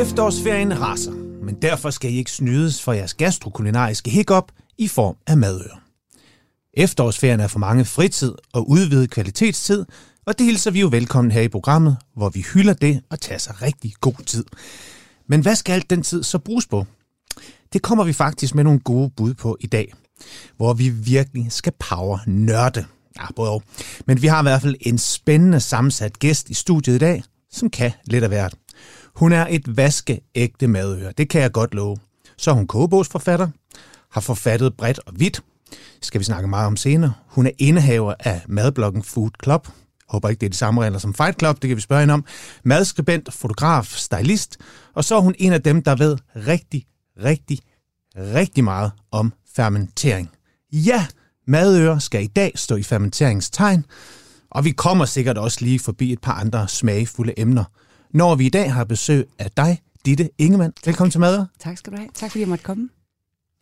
Efterårsferien raser, men derfor skal I ikke snydes for jeres gastrokulinariske hiccup i form af madøer. Efterårsferien er for mange fritid og udvidet kvalitetstid, og det hilser vi jo velkommen her i programmet, hvor vi hylder det og tager sig rigtig god tid. Men hvad skal alt den tid så bruges på? Det kommer vi faktisk med nogle gode bud på i dag, hvor vi virkelig skal power nørde. Ja, både og. Men vi har i hvert fald en spændende sammensat gæst i studiet i dag, som kan lidt af hvert. Hun er et vaskeægte madøre, det kan jeg godt love. Så er hun kogebogsforfatter, har forfattet bredt og vidt, skal vi snakke meget om senere. Hun er indehaver af madbloggen Food Club. Håber ikke, det er de samme regler som Fight Club, det kan vi spørge hende om. Madskribent, fotograf, stylist, og så er hun en af dem, der ved rigtig, rigtig, rigtig meget om fermentering. Ja, madører skal i dag stå i fermenteringstegn, og vi kommer sikkert også lige forbi et par andre smagfulde emner, når vi i dag har besøg af dig, Ditte Ingemann. Velkommen til Madører. Tak skal du have. Tak fordi jeg måtte komme.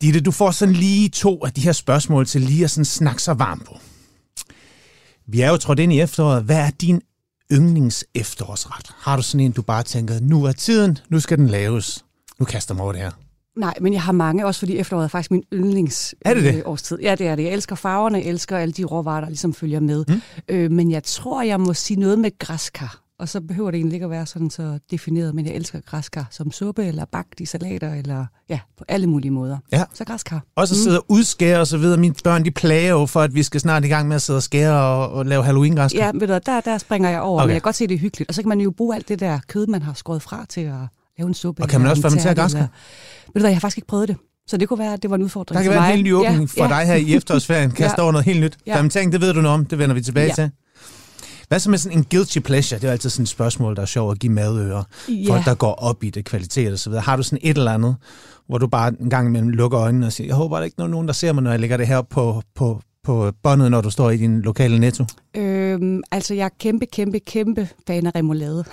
Ditte, du får sådan lige to af de her spørgsmål til lige at sådan snakke sig varm på. Vi er jo trådt ind i efteråret. Hvad er din yndlings efterårsret? Har du sådan en, du bare tænker, nu er tiden, nu skal den laves. Nu kaster mig over det her. Nej, men jeg har mange, også fordi efteråret er faktisk min yndlings Er det det? øh, årstid. Ja, det er det. Jeg elsker farverne, jeg elsker alle de råvarer, der ligesom følger med. Mm. Øh, men jeg tror, jeg må sige noget med græskar. Og så behøver det egentlig ikke at være sådan så defineret, men jeg elsker græskar som suppe, eller bagt i salater, eller ja, på alle mulige måder. Ja. Så græskar. Og så sidde og udskære og så videre. Mine børn, de plager jo for, at vi skal snart i gang med at sidde og skære og, og lave halloween -græsker. Ja, ved du, der, der springer jeg over, Okay. men jeg kan godt se, det er hyggeligt. Og så kan man jo bruge alt det der kød, man har skåret fra til at lave en suppe. Og kan man også en fermentere græskar? Ved du hvad, jeg har faktisk ikke prøvet det. Så det kunne være, at det var en udfordring Der kan være en helt ny åbning for dig her i efterårsferien. Kaste Ja. over noget helt nyt. Ja. Fermentering, det ved du noget om. Det vender vi tilbage Ja. til. Hvad så med sådan en guilty pleasure? Det er jo altid sådan et spørgsmål, der er sjovt at give madører. Ja. Folk, der går op i det, kvalitet og så videre. Har du sådan et eller andet, hvor du bare en gang imellem lukker øjnene og siger, jeg håber, der ikke er nogen, der ser mig, når jeg lægger det her på, på, på båndet, når du står i din lokale netto? Øhm, altså, jeg er kæmpe, kæmpe, kæmpe fan af remoulade.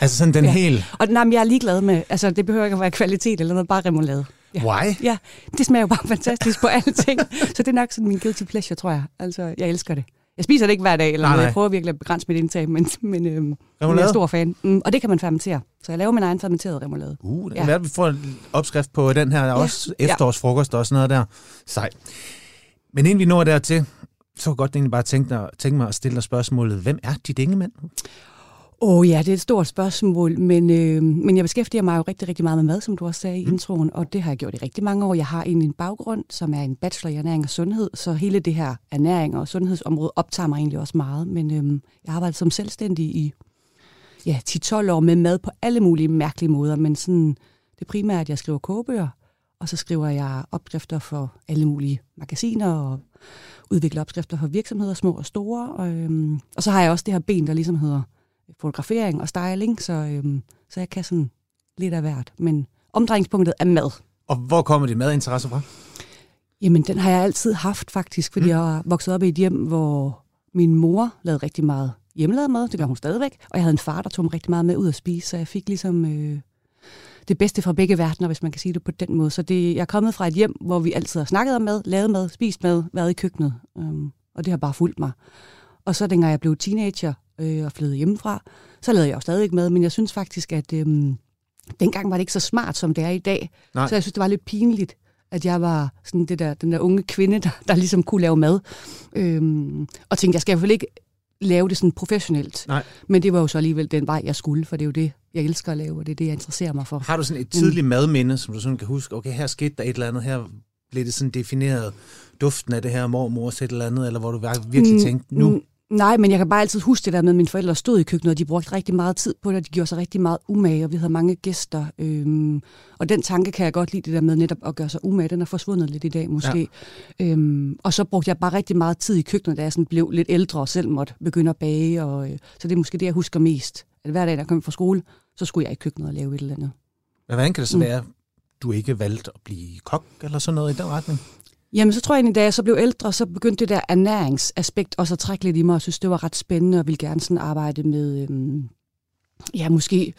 Altså sådan den ja. Helt, Og nej, men jeg er ligeglad med, altså det behøver ikke at være kvalitet eller noget, bare remoulade. Ja. why? Ja, det smager jo bare fantastisk på alting. Så det er nok sådan min guilty pleasure, tror jeg. Altså, jeg elsker det. Jeg spiser det ikke hver dag, eller Nej, noget. jeg prøver virkelig at begrænse mit indtag, men, men, øhm, jeg er stor fan. Mm, og det kan man fermentere. Så jeg laver min egen fermenterede remoulade. Uh, det Ja. kan være, at vi får en opskrift på den her, er Ja. også efterårsfrokost og sådan noget der. Sej. Men inden vi når dertil, så kunne jeg godt egentlig bare tænke, dig, tænke mig at stille dig spørgsmålet, hvem er dit ingemænd? Åh oh, ja, det er et stort spørgsmål, men, øh, men jeg beskæftiger mig jo rigtig, rigtig meget med mad, som du også sagde i introen, og det har jeg gjort i rigtig mange år. Jeg har egentlig en baggrund, som er en bachelor i ernæring og sundhed, så hele det her ernæring og sundhedsområde optager mig egentlig også meget. Men øh, jeg har arbejdet som selvstændig i ja, 10-12 år med mad på alle mulige mærkelige måder, men sådan, det primære er, at jeg skriver kogebøger, og så skriver jeg opskrifter for alle mulige magasiner og udvikler opskrifter for virksomheder, små og store. Og, øhm, og så har jeg også det her ben, der ligesom hedder fotografering og styling, så, øhm, så jeg kan sådan lidt af hvert. Men omdrejningspunktet er mad. Og hvor kommer dit madinteresse fra? Jamen, den har jeg altid haft faktisk, fordi mm. jeg vokset op i et hjem, hvor min mor lavede rigtig meget hjemmelavet mad, det gør hun stadigvæk, og jeg havde en far, der tog mig rigtig meget med ud at spise, så jeg fik ligesom øh, det bedste fra begge verdener, hvis man kan sige det på den måde. Så det, jeg er kommet fra et hjem, hvor vi altid har snakket om mad, lavet mad, spist mad, været i køkkenet, øhm, og det har bare fulgt mig. Og så dengang jeg blev teenager øh, og flyttede hjemmefra, så lavede jeg jo stadig mad, men jeg synes faktisk, at øhm, dengang var det ikke så smart, som det er i dag. Nej. Så jeg synes, det var lidt pinligt, at jeg var sådan det der, den der unge kvinde, der, der ligesom kunne lave mad. Øhm, og tænkte, jeg skal i hvert fald ikke lave det sådan professionelt. Nej. Men det var jo så alligevel den vej, jeg skulle, for det er jo det, jeg elsker at lave, og det er det, jeg interesserer mig for. Har du sådan et tidligt madminde, som du sådan kan huske, okay, her skete der et eller andet, her blev det sådan defineret, duften af det her mormors et eller andet, eller hvor du virkelig Mm, tænkte, nu, mm, Nej, men jeg kan bare altid huske det der med, at mine forældre stod i køkkenet, og de brugte rigtig meget tid på det, og de gjorde sig rigtig meget umage, og vi havde mange gæster. Øhm, og den tanke kan jeg godt lide, det der med netop at gøre sig umage. Den er forsvundet lidt i dag måske. Ja. Øhm, og så brugte jeg bare rigtig meget tid i køkkenet, da jeg sådan blev lidt ældre og selv måtte begynde at bage. Og, øh, så det er måske det, jeg husker mest. At hver dag, der kom fra skole, så skulle jeg i køkkenet og lave et eller andet. Men hvordan kan det så Mm. være, du ikke valgte at blive kok, eller sådan noget i den retning? Jamen, så tror jeg egentlig, da jeg så blev ældre, så begyndte det der ernæringsaspekt også at trække lidt i mig, og synes, det var ret spændende, og ville gerne sådan arbejde med, øhm, ja, måske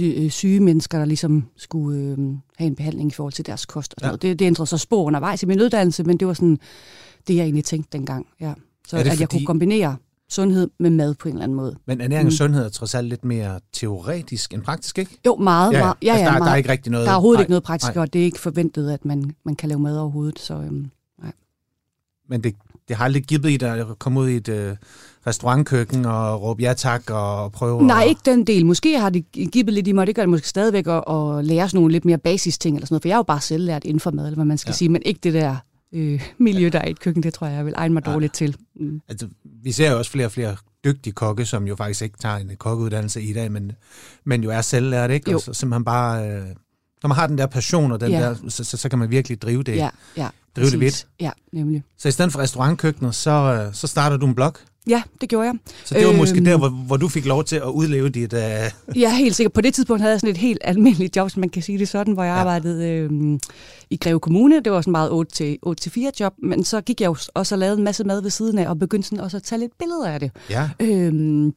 øh, syge mennesker, der ligesom skulle øh, have en behandling i forhold til deres kost. Og Ja. noget. Det, det ændrede sig spor undervejs i min uddannelse, men det var sådan det, jeg egentlig tænkte dengang. Ja. Så at jeg fordi- kunne kombinere sundhed med mad på en eller anden måde. Men ernæring og sundhed er trods alt lidt mere teoretisk end praktisk, ikke? Jo, meget. Ja, ja. meget. Ja, altså, ja, der, meget. der er ikke rigtig noget... Der er overhovedet nej, ikke noget praktisk, nej. og det er ikke forventet, at man, man kan lave mad overhovedet. Så øhm, Men det, det har aldrig givet i dig at komme ud i et øh, restaurantkøkken og råbe ja tak og prøve... Nej, at, ikke den del. Måske har det givet lidt i mig, det gør det måske stadigvæk at, at lære sådan nogle lidt mere basis ting, eller sådan noget, for jeg er jo bare selv lært inden for mad, eller hvad man skal ja. sige, men ikke det der øh, miljø, der er i et køkken, det tror jeg, jeg vil egne mig dårligt til. Mm. Altså, vi ser jo også flere og flere dygtige kokke, som jo faktisk ikke tager en kokkeuddannelse i dag, men, men jo er selvlært, ikke? Jo. Og så simpelthen bare... Øh, når man har den der passion, og den Ja. der, så, så, så kan man virkelig drive det. Ja, ja. Drive det præcis. Ja, nemlig. Så i stedet for restaurantkøkkener, så, øh, så starter du en blog. Ja, det gjorde jeg. Så det var Øhm. måske der, hvor, hvor du fik lov til at udleve dit... Jeg er helt sikker. På det tidspunkt havde jeg sådan et helt almindeligt job, som man kan sige det sådan, hvor jeg Ja. ja. arbejdede øh, i Greve Kommune. Det var sådan meget 8-4 job, men så gik jeg også og lavede en masse mad ved siden af, og begyndte sådan også at tage lidt billeder af det. ja. Øhm,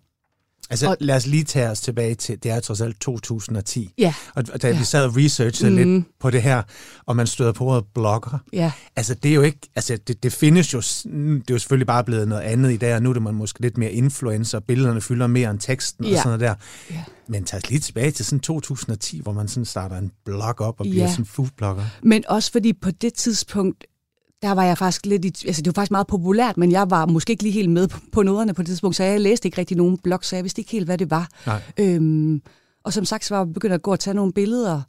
Altså, og, Og- lad os lige tage os tilbage til, det er trods alt 2010. ja, Og og da ja. vi sad og researchede mm. Lidt på det her, og man støder på ordet blogger, ja, altså det er jo ikke, altså det, det findes jo, det er jo selvfølgelig bare blevet noget andet i dag, og nu er det man måske lidt mere influencer, billederne fylder mere end teksten og Ja. sådan noget der. Ja. Men tag os lige tilbage til sådan 2010, hvor man sådan starter en blog op og bliver Ja. sådan foodblogger. Men også fordi på det tidspunkt, der var jeg faktisk lidt i, altså det var faktisk meget populært, men jeg var måske ikke lige helt med på, på noderne på det tidspunkt, så jeg læste ikke rigtig nogen blog, så jeg vidste ikke helt, hvad det var. Nej. Øhm, og som sagt, så var jeg begyndt at gå og tage nogle billeder,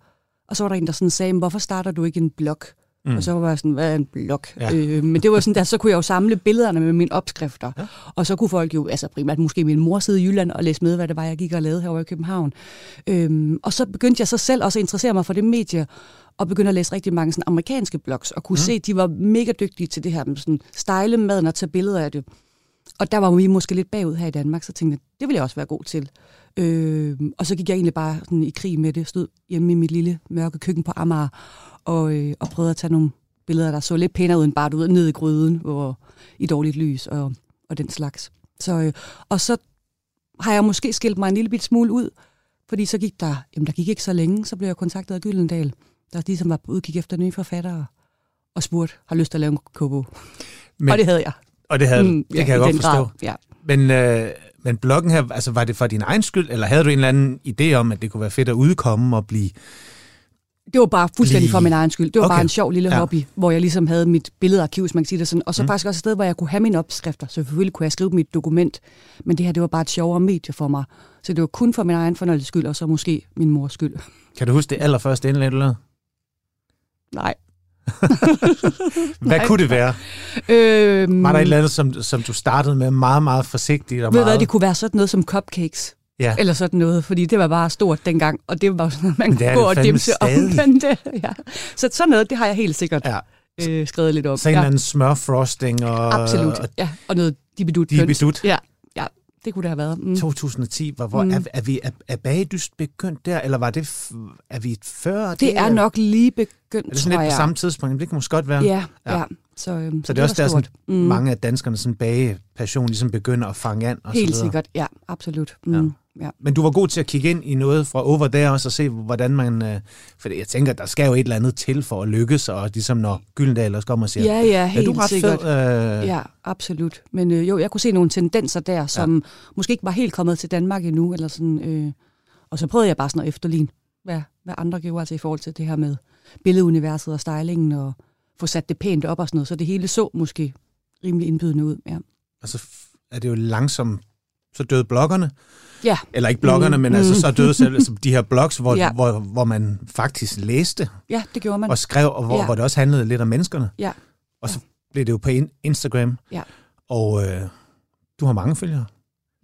og så var der en, der sådan sagde, "Men hvorfor starter du ikke en blog? Mm. Og så var jeg sådan, hvad er en blog? Ja. Øh, men det var sådan, der, så kunne jeg jo samle billederne med mine opskrifter. Ja. Og så kunne folk jo, altså primært måske min mor sidde i Jylland og læse med, hvad det var, jeg gik og lavede herovre i København. Øhm, og så begyndte jeg så selv også at interessere mig for det medie, og begyndte at læse rigtig mange sådan, amerikanske blogs, og kunne mm. se, at de var mega dygtige til det her med sådan, style maden og tage billeder af det. Og der var vi måske lidt bagud her i Danmark, så tænkte jeg, det ville jeg også være god til. Øh, og så gik jeg egentlig bare sådan i krig med det, stod hjemme i mit lille mørke køkken på Amager, og, øh, og prøvede at tage nogle billeder, der så lidt pænere ud end bare ved, ned i gryden hvor, i dårligt lys og, og den slags. Så, øh, og så har jeg måske skilt mig en lille bit smule ud, fordi så gik der, jamen der gik ikke så længe, så blev jeg kontaktet af Gyldendal, der ligesom var på udkig efter nye forfattere, og spurgte, har lyst til at lave en kobo. Men, Og det havde jeg. og det, havde, mm, det kan jeg godt forstå. grad, Ja. Men, øh, men bloggen her, altså var det for din egen skyld, eller havde du en eller anden idé om, at det kunne være fedt at udkomme og blive... Det var bare fuldstændig Lige- for min egen skyld. Det var Okay. bare en sjov lille Ja. hobby, hvor jeg ligesom havde mit billedarkiv, hvis man kan sige det sådan. Og så Mm. faktisk også et sted, hvor jeg kunne have mine opskrifter. Så selvfølgelig kunne jeg skrive mit dokument. Men det her, det var bare et sjovere medie for mig. Så det var kun for min egen fornøjelses skyld, og så måske min mors skyld. Kan du huske det allerførste indlæg, du lavede? Nej. Hvad Nej. kunne det være? Øhm, Var der et eller andet, som, som du startede med meget, meget forsigtigt? Og ved meget... hvad, det kunne være sådan noget som cupcakes. Ja. Eller sådan noget, fordi det var bare stort dengang, og det var sådan noget, man det kunne gå det og dimse om. stadig. Men det, ja. Så sådan noget, det har jeg helt sikkert Ja. øh, skrevet lidt op. Så en ja. eller anden smørfrosting og... Absolut, ja. Og noget dibidut Dibidut. Ja, ja, det kunne det have været. Mm. 2010, hvor, hvor Mm. er, er, vi, er, er bagedyst begyndt der, eller var det, er vi før Det er nok lige begyndt, Er det sådan lidt jeg. på samme tidspunkt? Det kan måske godt være. Ja, Ja. ja. ja. Så, øhm, Så det er også var der, sådan, mm. mange af danskernes sådan bagepassion ligesom begynder at fange an. Og så Helt videre. sikkert, ja, absolut. Mm. Ja. Ja. Men du var god til at kigge ind i noget fra over der også og se, hvordan man... Øh, for jeg tænker, der skal jo et eller andet til for at lykkes, og ligesom når Gyldendal også kommer og siger, ja, ja, helt er du ret sikkert. fed? Øh, Ja, absolut. Men øh, jo, jeg kunne se nogle tendenser der, som ja. måske ikke var helt kommet til Danmark endnu. Eller sådan, øh, og så prøvede jeg bare sådan at efterligne, hvad, hvad andre gjorde altså i forhold til det her med billeduniverset og stylingen, og få sat det pænt op og sådan noget. Så det hele så måske rimelig indbydende ud. Ja. Og så f- er det jo langsomt, så døde bloggerne. Ja. Eller ikke bloggerne, Mm, men altså så døde selv altså, de her blogs, hvor, Ja. hvor, hvor man faktisk læste ja, det gjorde man. og skrev, og hvor, Ja. hvor det også handlede lidt om menneskerne. Ja. Og så blev det jo på in- Instagram. Ja. Og øh, du har mange følgere.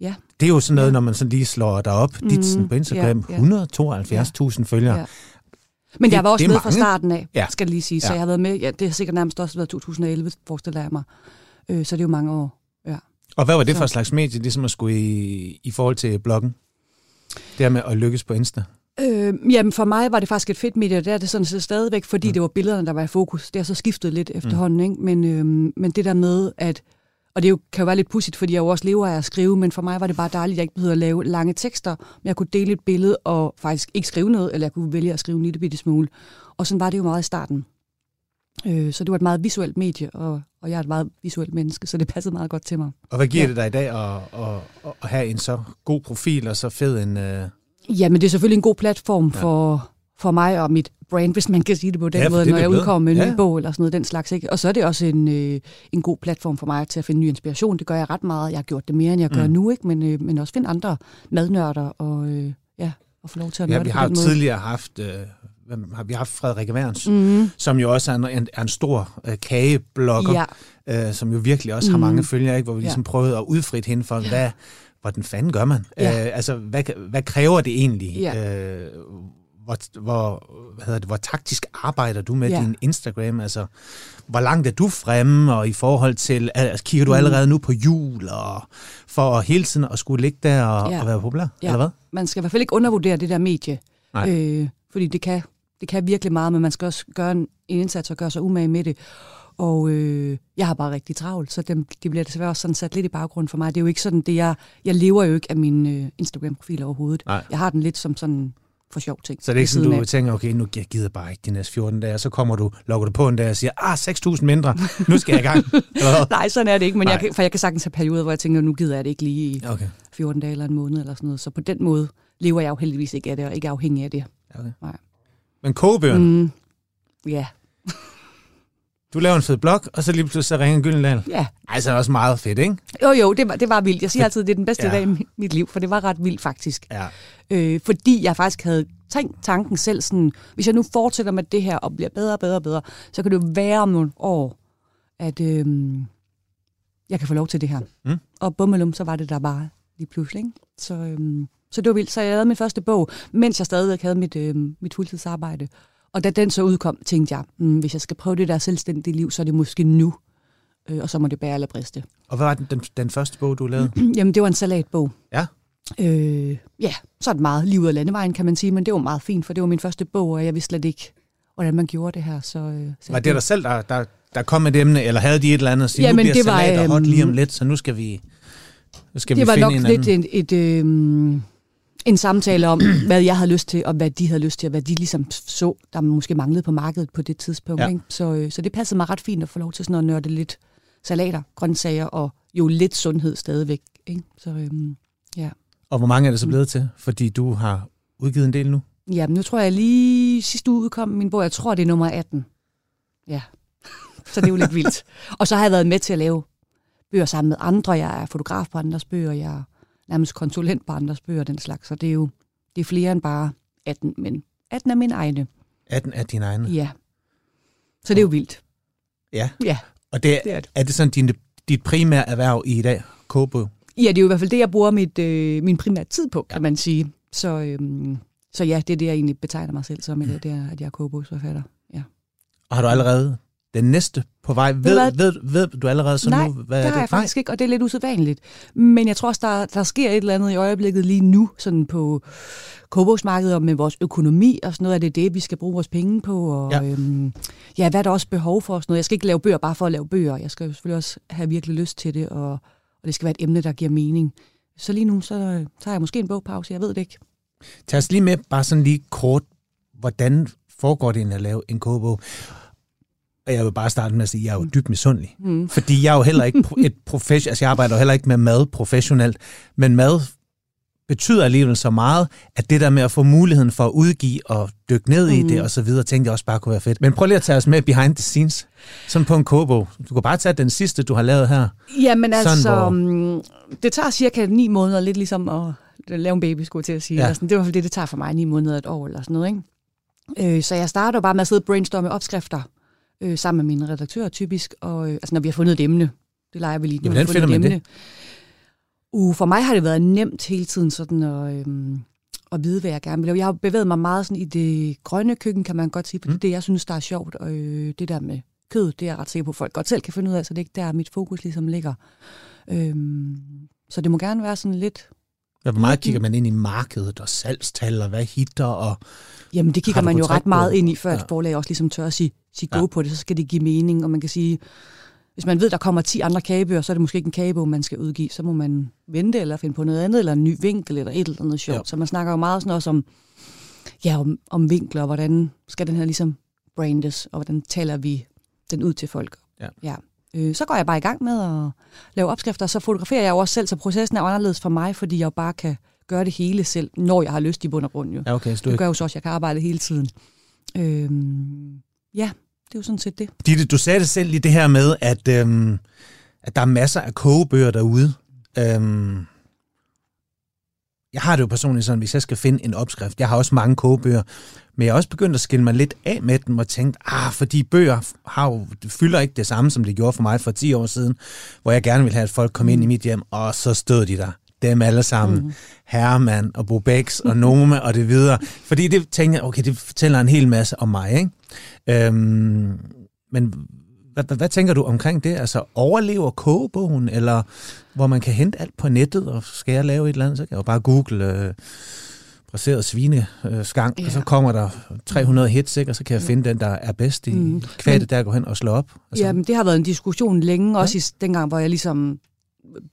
Ja. Det er jo sådan noget, Ja. når man sådan lige slår dig op, mm, dit sådan på Instagram, ja, ja. 172.000 følgere. Ja. Men Det- jeg var også med fra starten af, Ja. ja. skal jeg lige sige. Så Ja. ja. jeg har været med, ja, det har sikkert nærmest også været 2011, forestiller jeg mig. Øh, så det er jo mange år. Og hvad var det Så- for et slags medie, ligesom at skulle i, i forhold til bloggen? Det her med at lykkes på Insta. Øh, jamen for mig var det faktisk et fedt medie, og det er det sådan set stadigvæk, fordi Mm. mm. det var billederne, der var i fokus. Det har så skiftet lidt efterhånden, ikke? Men, øh, men det der med, at og det jo, kan jo være lidt pudsigt, fordi jeg jo også lever af at skrive, men for mig var det bare dejligt, at jeg ikke behøvede at lave lange tekster, men jeg kunne dele et billede og faktisk ikke skrive noget, eller jeg kunne vælge at skrive en lille bitte smule. Og sådan var det jo meget i starten. Øh, så det var et meget visuelt medie, og, og jeg er et meget visuelt menneske, så det passede meget godt til mig. Og hvad giver Ja. det dig i dag at, at, at have en så god profil og så fed en... Øh... Ja, men det er selvfølgelig en god platform for, for mig og mit brand, hvis man kan sige det på den Ja, måde, det når jeg blevet. udkommer med en Ja. ny bog eller sådan noget, den slags. Ikke? Og så er det også en, øh, en god platform for mig til at finde ny inspiration. Det gør jeg ret meget. Jeg har gjort det mere, end jeg gør Mm. nu, ikke? Men, øh, men også finde andre madnørder og, øh, ja, og få lov til at Ja, vi har jo tidligere haft... Øh, har vi haft Frederik Værns, mm. Mm, som jo også er en, en, er en stor øh, kageblogger, ja, øh, som jo virkelig også har Mm. mange følgere, ikke? hvor vi Ja. ligesom prøvede at udfrit hende for, Ja. hvad, hvordan fanden gør man? Ja. Øh, altså, hvad, hvad kræver det egentlig? Ja. Øh, hvor, hvor, hvad hedder det, hvor taktisk arbejder du med Ja. din Instagram? Altså, hvor langt er du fremme, og i forhold til, altså, kigger du Mm. allerede nu på jul, og for hele tiden at skulle ligge der og, Ja. og være populær, Ja. eller hvad? man skal i hvert fald ikke undervurdere det der medie. Nej. Øh, fordi det kan, det kan virkelig meget, men man skal også gøre en, en indsats og gøre sig umage med det. Og øh, jeg har bare rigtig travlt, så dem, de bliver desværre også sådan sat lidt i baggrunden for mig. Det er jo ikke sådan, det jeg, jeg lever jo ikke af min øh, Instagram-profil overhovedet. Nej. Jeg har den lidt som sådan for sjov ting. Så det er ikke sådan, du af. tænker, okay, nu jeg gider bare ikke de næste 14 dage, så kommer du, logger du på en dag og siger, ah, 6.000 mindre, nu skal jeg i gang. Nej, sådan er det ikke, men jeg kan, for jeg kan sagtens have perioder, hvor jeg tænker, nu gider jeg det ikke lige i Okay. 14 dage eller en måned eller sådan noget. Så på den måde lever jeg jo heldigvis ikke af det, og ikke afhængig af det. okay. Nej. Men kogebøgerne, mm. Ja, du laver en fed blog, og så lige pludselig så ringer Gyldendal. ja. Ej, så er det også meget fedt, ikke? Jo, jo, det var, det var vildt. Jeg siger altid, det er den bedste Ja. dag i mit- mit liv, for det var ret vildt faktisk. Ja. Øh, fordi jeg faktisk havde tænkt tanken selv sådan, hvis jeg nu fortsætter med det her og bliver bedre og bedre og bedre, så kan det jo være om nogle år, at øh, jeg kan få lov til det her. Mm. Og bummelum, så var det der bare lige pludselig. Ikke? Så, øh, så det var vildt. Så jeg lavede min første bog, mens jeg stadigvæk havde mit, øh, mit fuldtidsarbejde. Og da den så udkom, tænkte jeg, mm, hvis jeg skal prøve det der selvstændige liv, så er det måske nu. Øh, og så må det bære eller briste. Og hvad var den, den, den første bog, du lavede? Jamen, det var en salatbog. Ja. Øh, ja, så er det meget lige ud af landevejen, kan man sige, men det var meget fint, for det var min første bog, og jeg vidste slet ikke, hvordan man gjorde det her. Så, øh, så Var det dig selv, der, der, der kom med et emne, eller havde de et eller andet at sige, Jamen, nu bliver det var, salat og hot lige om øhm, lidt, så nu skal vi, nu skal det vi var finde nok en lidt anden. et, et, øh, en samtale om, hvad jeg havde lyst til, og hvad de havde lyst til, og hvad de ligesom så, der måske manglede på markedet på det tidspunkt. Ja. Ikke? Så, øh, så det passede mig ret fint at få lov til sådan at nørde lidt salater, grøntsager og jo lidt sundhed stadigvæk. Ikke? Så øhm, ja. Og hvor mange er det så blevet til? Fordi du har udgivet en del nu. Ja, men nu tror jeg lige sidste uge udkom min bog, jeg tror det er nummer 18. Ja, så det er jo lidt vildt. Og så har jeg været med til at lave bøger sammen med andre. Jeg er fotograf på andres bøger, jeg nærmest konsulent på andres bøger den slags. Så det er jo det er flere end bare 18, men 18 er min egne. 18 er dine egne. Ja. Så det er jo vildt. Ja. Ja, Og det, det er det. er det sådan din, dit primære erhverv i dag? Kogebog? Ja, det er jo i hvert fald det, jeg bruger mit, øh, min primære tid på, kan man sige. Så, øhm, så ja, det er det, jeg egentlig betegner mig selv som, mm. det er, at jeg er kogebogsforfatter. Ja. Og har du allerede den næste på vej? Ved, hvad? ved, ved du allerede så Nej, nu, hvad det er det? faktisk ikke, og det er lidt usædvanligt. Men jeg tror også, der, der sker et eller andet i øjeblikket lige nu, sådan på kogebogsmarkedet og med vores økonomi og sådan noget. Er det det, vi skal bruge vores penge på? Og, Ja. Øhm, ja, hvad er der også behov for? Sådan noget. Jeg skal ikke lave bøger bare for at lave bøger. Jeg skal jo selvfølgelig også have virkelig lyst til det, og, og det skal være et emne, der giver mening. Så lige nu, så tager jeg måske en bogpause. Jeg ved det ikke. Tag os lige med, bare sådan lige kort, hvordan foregår det at lave en kogebog? Og jeg vil bare starte med at sige, at jeg er jo dybt misundelig. Mm. Fordi jeg er jo heller ikke et professionelt, altså jeg arbejder jo heller ikke med mad professionelt, men mad betyder alligevel så meget, at det der med at få muligheden for at udgive og dykke ned mm. i det og så videre, tænkte jeg også bare kunne være fedt. Men prøv lige at tage os med behind the scenes, sådan på en kogebog. Du kan bare tage den sidste, du har lavet her. Jamen Sådan, altså, hvor- mm, det tager cirka ni måneder, lidt ligesom at lave en baby, skulle jeg til at sige. Ja. Ja. Sådan, det er i hvert fald det, det tager for mig, ni måneder, et år eller sådan noget. Ikke? Øh, så jeg starter bare med at sidde og brainstorme opskrifter øh, sammen med mine redaktører typisk, og øh, altså når vi har fundet et emne, det leger vi lige. Ja, vi hvordan fundet finder man emne. Uh, for mig har det været nemt hele tiden sådan at, øh, at vide, hvad jeg gerne vil. Jeg har bevæget mig meget sådan i det grønne køkken, kan man godt sige, for Mm. det er det, jeg synes, der er sjovt. Og øh, det der med kød, det er jeg ret sikker på, at folk godt selv kan finde ud af, så det er ikke der, mit fokus ligesom ligger. Øhm, så det må gerne være sådan lidt... Hvor meget kigger man ind i markedet og salgstal og hvad hitter og... Jamen, det kigger man jo ret meget på? ind i, før Ja. et forlag også ligesom tør at sige, sige Ja. go på det, så skal det give mening, og man kan sige, hvis man ved, der kommer 10 andre kagebøger, så er det måske ikke en kagebog, man skal udgive, så må man vente eller finde på noget andet, eller en ny vinkel, eller et eller andet sjovt. Ja. Så man snakker jo meget sådan også om, ja, om, om vinkler, og hvordan skal den her ligesom brandes, og hvordan taler vi den ud til folk. Ja. ja. Øh, så går jeg bare i gang med at lave opskrifter, og så fotograferer jeg jo også selv, så processen er anderledes for mig, fordi jeg jo bare kan gøre det hele selv, når jeg har lyst i bund og grund. Jo. Ja, okay, så du Det gør jo så også, at jeg kan arbejde hele tiden. Øhm, ja, det er jo sådan set det. Ditte, du sagde det selv i det her med, at, øhm, at der er masser af kogebøger derude. Øhm, jeg har det jo personligt sådan, hvis jeg skal finde en opskrift, jeg har også mange kogebøger, men jeg er også begyndt at skille mig lidt af med dem og tænkt, ah, fordi bøger har jo, fylder ikke det samme, som det gjorde for mig for 10 år siden, hvor jeg gerne ville have, at folk kom ind i mit hjem, og så stod de der. Dem alle sammen. Mm. Herman og Bobex og Nome og det videre. Fordi det tænker jeg, okay, det fortæller en hel masse om mig, ikke? Øhm, men hvad, hvad, hvad tænker du omkring det? Altså overlever kogebogen, eller hvor man kan hente alt på nettet, og skal jeg lave et eller andet, så kan jeg jo bare google øh, braseret svineskang, øh, Ja. og så kommer der 300 hits, ikke? og så kan jeg finde den, der er bedst i mm. Kvædet, Men- der går hen og slår op. Altså, Jamen, det har været en diskussion længe, også i dengang, hvor jeg ligesom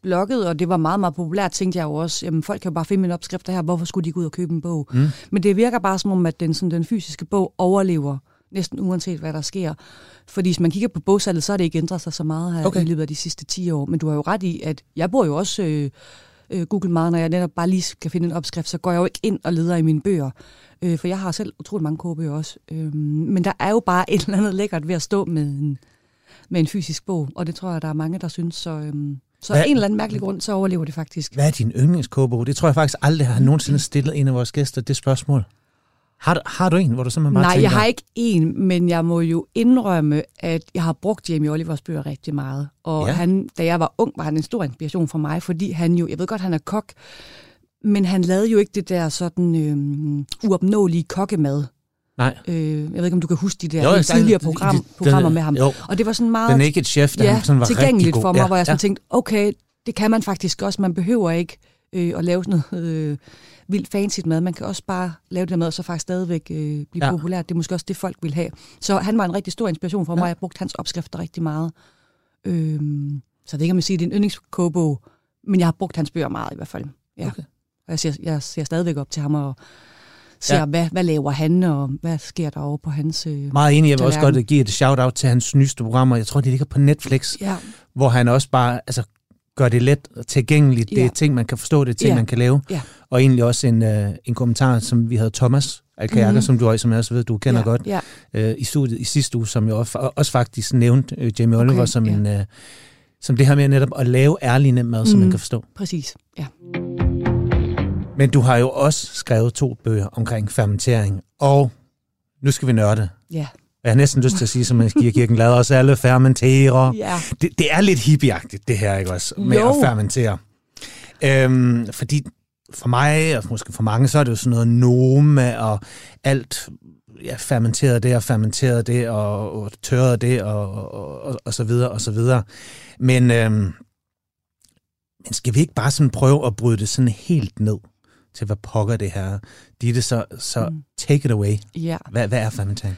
bloggede, og det var meget, meget populært, tænkte jeg jo også, jamen folk kan jo bare finde mine opskrifter her, hvorfor skulle de gå ud og købe en bog? Mm. Men det virker bare som om, at den, sådan, den fysiske bog overlever næsten uanset hvad der sker. Fordi hvis man kigger på bogsalget, så har det ikke ændret sig så meget her Okay. okay. i løbet af de sidste 10 år. Men du har jo ret i, at jeg bruger jo også øh, øh, Google meget, når jeg netop bare lige skal finde en opskrift, så går jeg jo ikke ind og leder i mine bøger. Øh, for jeg har selv utrolig mange kogebøger også. Øh, men der er jo bare et eller andet lækkert ved at stå med en, med en fysisk bog, og det tror jeg, der er mange, der synes. Så, øh, så Hvad- af en eller anden mærkelig grund, så overlever det faktisk. Hvad er din yndlingskogebog? Det tror jeg faktisk aldrig har nogensinde stillet en af vores gæster det spørgsmål. Har du, har du en, hvor du simpelthen bare Nej, tænker... jeg har ikke en, men jeg må jo indrømme, at jeg har brugt Jamie Olivers bøger rigtig meget. Og ja. han, da jeg var ung, var han en stor inspiration for mig, fordi han jo, jeg ved godt, han er kok, men han lavede jo ikke det der sådan øh, uopnåelige kokkemad. Nej. Øh, jeg ved ikke, om du kan huske de der Jo, tidligere program, de- programmer med ham. jo. Og det var sådan The meget Naked Chef, der ja, sådan var tilgængeligt god. for mig, ja, hvor jeg sådan ja. tænkte, okay, det kan man faktisk også. Man behøver ikke øh, at lave sådan noget øh, vildt fancy mad. Man kan også bare lave det mad, og så faktisk stadigvæk øh, blive Ja. populært. Det er måske også det, folk vil have. Så han var en rigtig stor inspiration for mig. Ja. Jeg har brugt hans opskrifter rigtig meget. Øhm, så det om jeg siger, det er en yndlingskogebog, men jeg har brugt hans bøger meget i hvert fald. Ja. Okay. Og jeg ser, jeg ser stadigvæk op til ham og ser, Ja. ja. hvad, hvad laver han, og hvad sker der over på hans... Øh, Meget enig. Jeg vil også godt give et shout-out til hans nyeste programmer. Jeg tror, det ligger på Netflix, ja, hvor han også bare altså, gør det let tilgængeligt. Det er Ja. ting, man kan forstå, det er ting, Ja. man kan lave. Ja. Og egentlig også en, øh, en kommentar, som vi havde Thomas Alkajakker, Mhm. som du også, som jeg også ved, du kender ja, godt, Ja, øh, i studiet i sidste uge, som jeg også, også faktisk nævnte øh, Jamie Oliver Okay, som, ja. en, øh, som det her med netop at lave ærlig nem mad, som man Mhm. kan forstå. præcis. Ja. Men du har jo også skrevet to bøger omkring fermentering, og nu skal vi nørde. Ja. Jeg har næsten lyst til at sige, som kirken, lad os alle fermentere. ja. Det, det er lidt hippieagtigt, det her, ikke også? Med Jo. at fermentere. Øhm, fordi for mig, og måske for mange, så er det jo sådan noget noma og alt ja, fermenteret det og fermenteret det og, og tørret det og, og, og, og så videre og så videre. Men, øhm, men skal vi ikke bare sådan prøve at bryde det sådan helt ned til, hvad pokker det her? Ditte, så, så Mm. take it away. ja. Hvad, hvad er fermentering?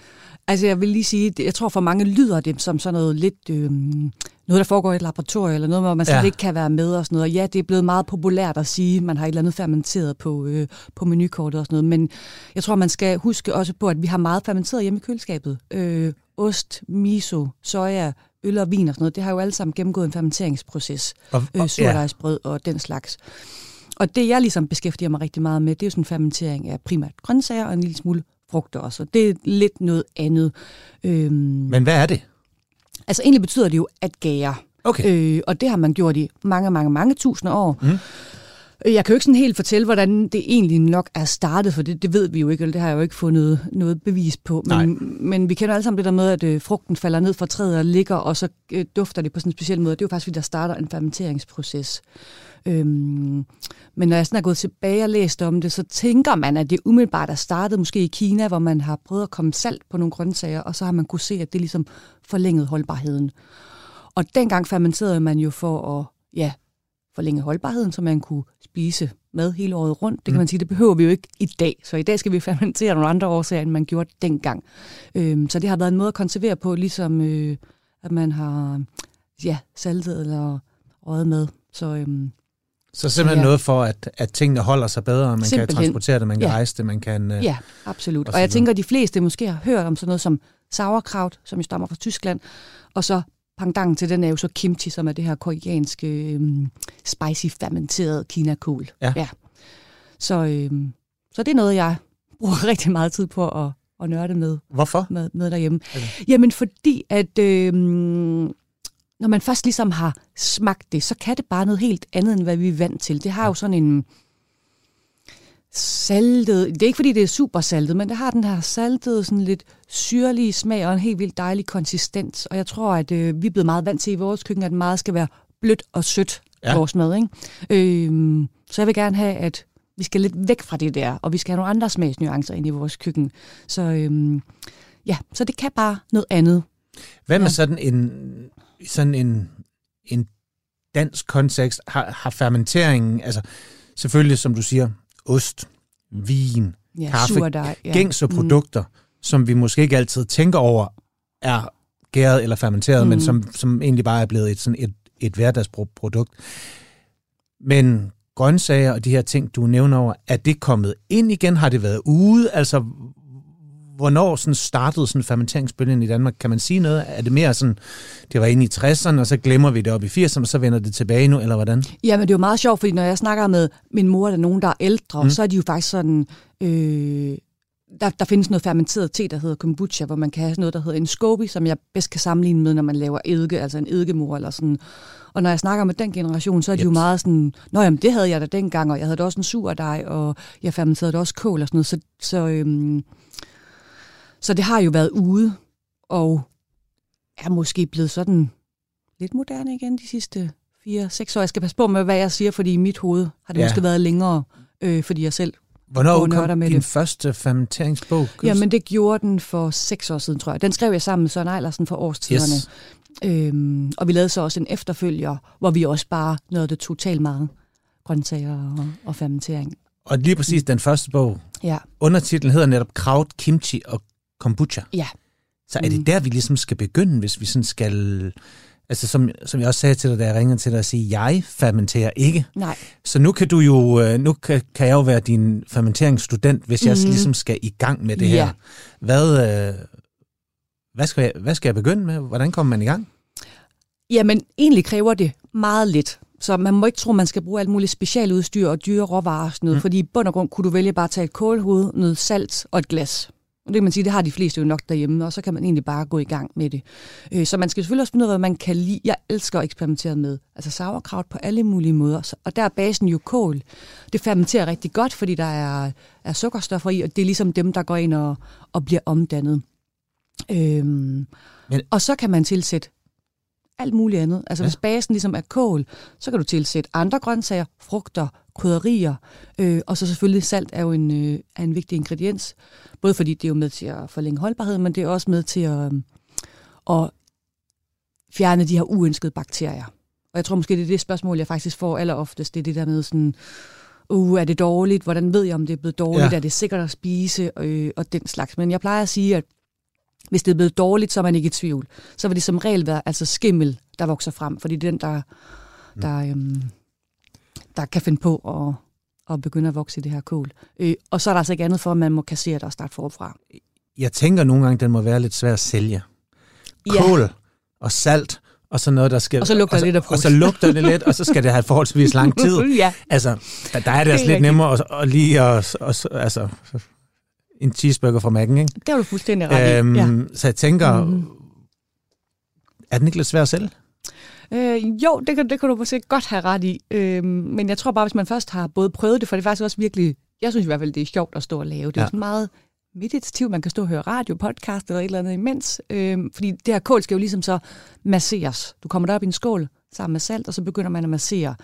Altså jeg vil lige sige, jeg tror for mange lyder det som sådan noget lidt, øh, noget der foregår i et laboratorium, eller noget, hvor man slet Ja. ja. ikke kan være med og sådan noget. Og ja, det er blevet meget populært at sige, man har et eller andet fermenteret på, øh, på menukortet og sådan noget. Men jeg tror, man skal huske også på, at vi har meget fermenteret hjemme i køleskabet. Øh, ost, miso, soja, øl og vin og sådan noget, det har jo alle sammen gennemgået en fermenteringsproces. Og, øh, surdejsbrød og den slags. Og det, jeg ligesom beskæftiger mig rigtig meget med, det er jo sådan en fermentering af primært grøntsager og en lille smule frugter også. Og det er lidt noget andet. Øhm, Men hvad er det? altså egentlig betyder det jo at gære. Okay. Øh, og det har man gjort i mange, mange, mange tusinder år. Mm. Jeg kan jo ikke sådan helt fortælle, hvordan det egentlig nok er startet, for det, det ved vi jo ikke, eller det har jeg jo ikke fundet noget bevis på. Men, men vi kender alle sammen det der med, at øh, frugten falder ned fra træet og ligger, og så øh, dufter det på sådan en speciel måde. Det er jo faktisk, fordi der starter en fermenteringsproces. Øhm, men når jeg sådan er gået tilbage og læst om det, så tænker man, at det umiddelbart er startet måske i Kina, hvor man har prøvet at komme salt på nogle grøntsager, og så har man kunne se, at det ligesom forlængede holdbarheden. Og dengang fermenterede man jo for at ja, forlænge holdbarheden, så man kunne spise mad hele året rundt. Det kan Mm. man sige, det behøver vi jo ikke i dag. Så i dag skal vi fermentere nogle andre årsager, end man gjorde dengang. Øhm, så det har været en måde at konservere på, ligesom øh, at man har ja, saltet eller røget med. Så øhm, Så simpelthen Ja. noget for, at, at tingene holder sig bedre, man kan Simpelthen. transportere det, man kan Ja. rejse det, man kan... øh, ja, absolut. og Og jeg tænker, at de fleste måske har hørt om sådan noget som sauerkraut, som jo stammer fra Tyskland, og så pangdangen til den er jo så kimchi, som er det her koreanske øhm, spicy fermenteret kinakål. Ja. ja. Så, øhm, så det er noget, jeg bruger rigtig meget tid på at, at nørde med, Hvorfor? med, med derhjemme. Okay. Jamen fordi, at øhm, når man først ligesom har smagt det, så kan det bare noget helt andet, end hvad vi er vant til. Det har jo sådan en saltet, det er ikke fordi det er super saltet, men det har den her saltede, sådan lidt syrlige smag og en helt vildt dejlig konsistens. Og jeg tror, at øh, vi er blevet meget vant til i vores køkken, at meget skal være blødt og sødt, Ja. vores mad. Ikke? Øhm, så jeg vil gerne have, at vi skal lidt væk fra det der, og vi skal have nogle andre smagsnuancer ind i vores køkken. Så øhm, ja, så det kan bare noget andet. Hvad med Ja. sådan en, sådan en, en dansk kontekst? Har, har fermenteringen, altså selvfølgelig, som du siger, ost, vin, Ja, Kaffe, surdej, ja. gængse produkter, som vi måske ikke altid tænker over, er gæret eller fermenteret, mm. men Mm. som, som egentlig bare er blevet et, sådan et, et hverdagsprodukt. Men grøntsager og de her ting, du nævner over, er det kommet ind igen? Har det været ude? Altså, hvornår sådan startede sådan fermenteringsbølgen i Danmark? Kan man sige noget? Er det mere sådan, det var inde i 60'erne, og så glemmer vi det op i 80'erne, og så vender det tilbage nu, eller hvordan? Ja, men det er jo meget sjovt, fordi når jeg snakker med min mor, der er nogen, der er ældre, Mm. så er de jo faktisk sådan... Øh, der, der findes noget fermenteret te, der hedder kombucha, hvor man kan have noget, der hedder en scoby, som jeg bedst kan sammenligne med, når man laver eddike, altså en eddikemor eller sådan. Og når jeg snakker med den generation, så er de jo Jeps. meget sådan, Nå jamen, det havde jeg da dengang, og jeg havde da også en surdej, og jeg fermenterede da også kål og sådan noget. Så, så, øhm, så det har jo været ude, og er måske blevet sådan lidt moderne igen de sidste 4-6 år. Jeg skal passe på med, hvad jeg siger, fordi i mit hoved har det Ja. måske været længere, øh, fordi jeg selv... Hvornår kom med din det. første fermenteringsbog? Jamen, det gjorde den for 6 år siden, tror jeg. Den skrev jeg sammen med Søren Eilersen for årstiderne. Yes. Øhm, og vi lavede så også en efterfølger, hvor vi også bare nåede det totalt meget grøntsager og, og fermentering. Og lige præcis den første bog, Ja, undertitlen hedder netop Kraut, Kimchi og Kombucha. ja. Så er det Mm. der, vi ligesom skal begynde, hvis vi sådan skal... Altså som, som jeg også sagde til dig, da jeg ringede til dig, at sige, jeg fermenterer ikke. Nej, Så nu kan du jo, øh, nu kan, kan jeg jo være din fermenteringsstudent, hvis jeg Mhm. ligesom skal i gang med det Ja. her. Hvad, øh, hvad, skal jeg, hvad skal jeg begynde med? Hvordan kommer man i gang? Jamen, egentlig kræver det meget lidt. Så man må ikke tro, man skal bruge alt muligt specialudstyr og dyre råvarer og sådan noget, Mm. mm. fordi i bund og grund kunne du vælge bare at tage et kålhoved, noget salt og et glas. Og det kan man sige, det har de fleste jo nok derhjemme, og så kan man egentlig bare gå i gang med det. Øh, Så man skal selvfølgelig også finde ud af, hvad man kan lide. Jeg elsker at eksperimentere med altså sauerkraut på alle mulige måder. Og der er basen jo kål. Det fermenterer rigtig godt, fordi der er, er sukkerstoffer i, og det er ligesom dem, der går ind og, og bliver omdannet. Øhm, Men, og så kan man tilsætte alt muligt andet. Altså Ja. hvis basen ligesom er kål, så kan du tilsætte andre grøntsager, frugter, krydderier, øh, og så selvfølgelig salt er jo en, øh, er en vigtig ingrediens. Både fordi det er jo med til at forlænge holdbarheden, men det er også med til at, øh, at fjerne de her uønskede bakterier. Og jeg tror måske, det er det spørgsmål, jeg faktisk får alleroftest. Det er det der med sådan, uh, er det dårligt? Hvordan ved jeg, om det er blevet dårligt? Ja. Er det sikkert at spise? Øh, og den slags. Men jeg plejer at sige, at hvis det er blevet dårligt, så er man ikke i tvivl. Så vil det som regel være altså skimmel, der vokser frem, fordi det er den, der, der, øhm, der kan finde på at, at begynde at vokse i det her kål. Øh, og så er der altså ikke andet for, at man må kassere det og starte forfra. Jeg tænker nogle gange, den må være lidt svær at sælge. Ja. Kål og salt, og så noget, der skal... Og så lugter og det lidt af Og så lugter det lidt, og så skal det have forholdsvis lang tid. ja. Altså, der, der er det er altså lidt rigtigt. nemmere at, at lige at, at, altså, en cheeseburger fra Mac'en, ikke? Det har du fuldstændig ret i. Øhm, Ja. Så jeg tænker, Mhm. er den ikke lidt svær at sælge? Øh, jo, det kan, det kan du måske godt have ret i. Øh, men jeg tror bare, hvis man først har både prøvet det, for det er faktisk også virkelig, jeg synes i hvert fald, det er sjovt at stå og lave. Det er Ja. ja. sådan meget meditativt, man kan stå og høre radio, podcast eller et eller andet imens. Øh, fordi det her kål skal jo ligesom så masseres. Du kommer derop i en skål sammen med salt, og så begynder man at massere,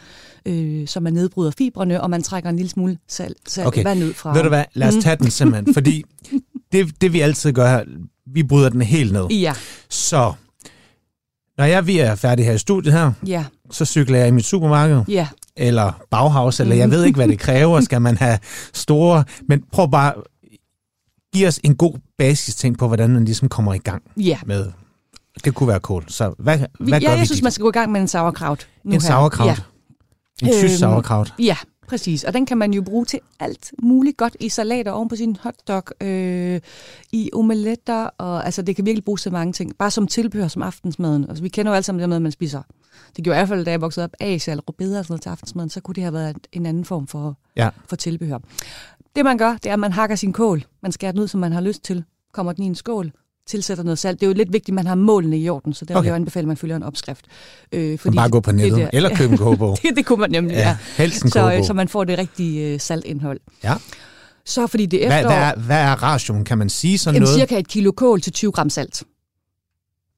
øh, så man nedbryder fibrene, og man trækker en lille smule salt, salt Okay. vand ud fra. Ved du hvad, lad os tage den simpelthen, fordi det, det vi altid gør her, vi bryder den helt ned. Ja, Så, når jeg vi er færdige her i studiet her, ja, så cykler jeg i mit supermarked, ja. eller Bauhaus, eller jeg ved ikke, hvad det kræver. Skal man have store... Men prøv bare... Giv os en god basis ting på, hvordan man ligesom kommer i gang Ja, med... Det kunne være kål. Så hvad, hvad ja gør vi? jeg synes, man skal gå i gang med en sauerkraut. Nu En her. sauerkraut. Ja. En tysk Øhm, sauerkraut. Ja, Præcis, og den kan man jo bruge til alt muligt godt i salater oven på sin hotdog, øh, i omeletter, og altså det kan virkelig bruges til mange ting. Bare som tilbehør som aftensmaden. Altså, vi kender jo alle sammen det med, at man spiser. Det gjorde jeg i hvert fald, da jeg voksede op, as eller rødbeder og sådan noget til aftensmaden, så kunne det have været en anden form for, Ja. for tilbehør. Det man gør, det er, at man hakker sin kål. Man skærer den ud, som man har lyst til. Kommer den i en skål, tilsætter noget salt. Det er jo lidt vigtigt, at man har målene i orden, så der okay. vil jeg jo anbefale, at man følger en opskrift. Øh, Fordi bare gå på nettet, det der- eller købe en kogebog. det, det kunne man nemlig, ja. Ja, helst en Så, øh, kogebog. så man får det rigtige øh, saltindhold. Ja. Så fordi det er Hvad, efterår, hvad, er, hvad er rationen? Kan man sige sådan jamen, noget? cirka et kilo kål til 20 gram salt.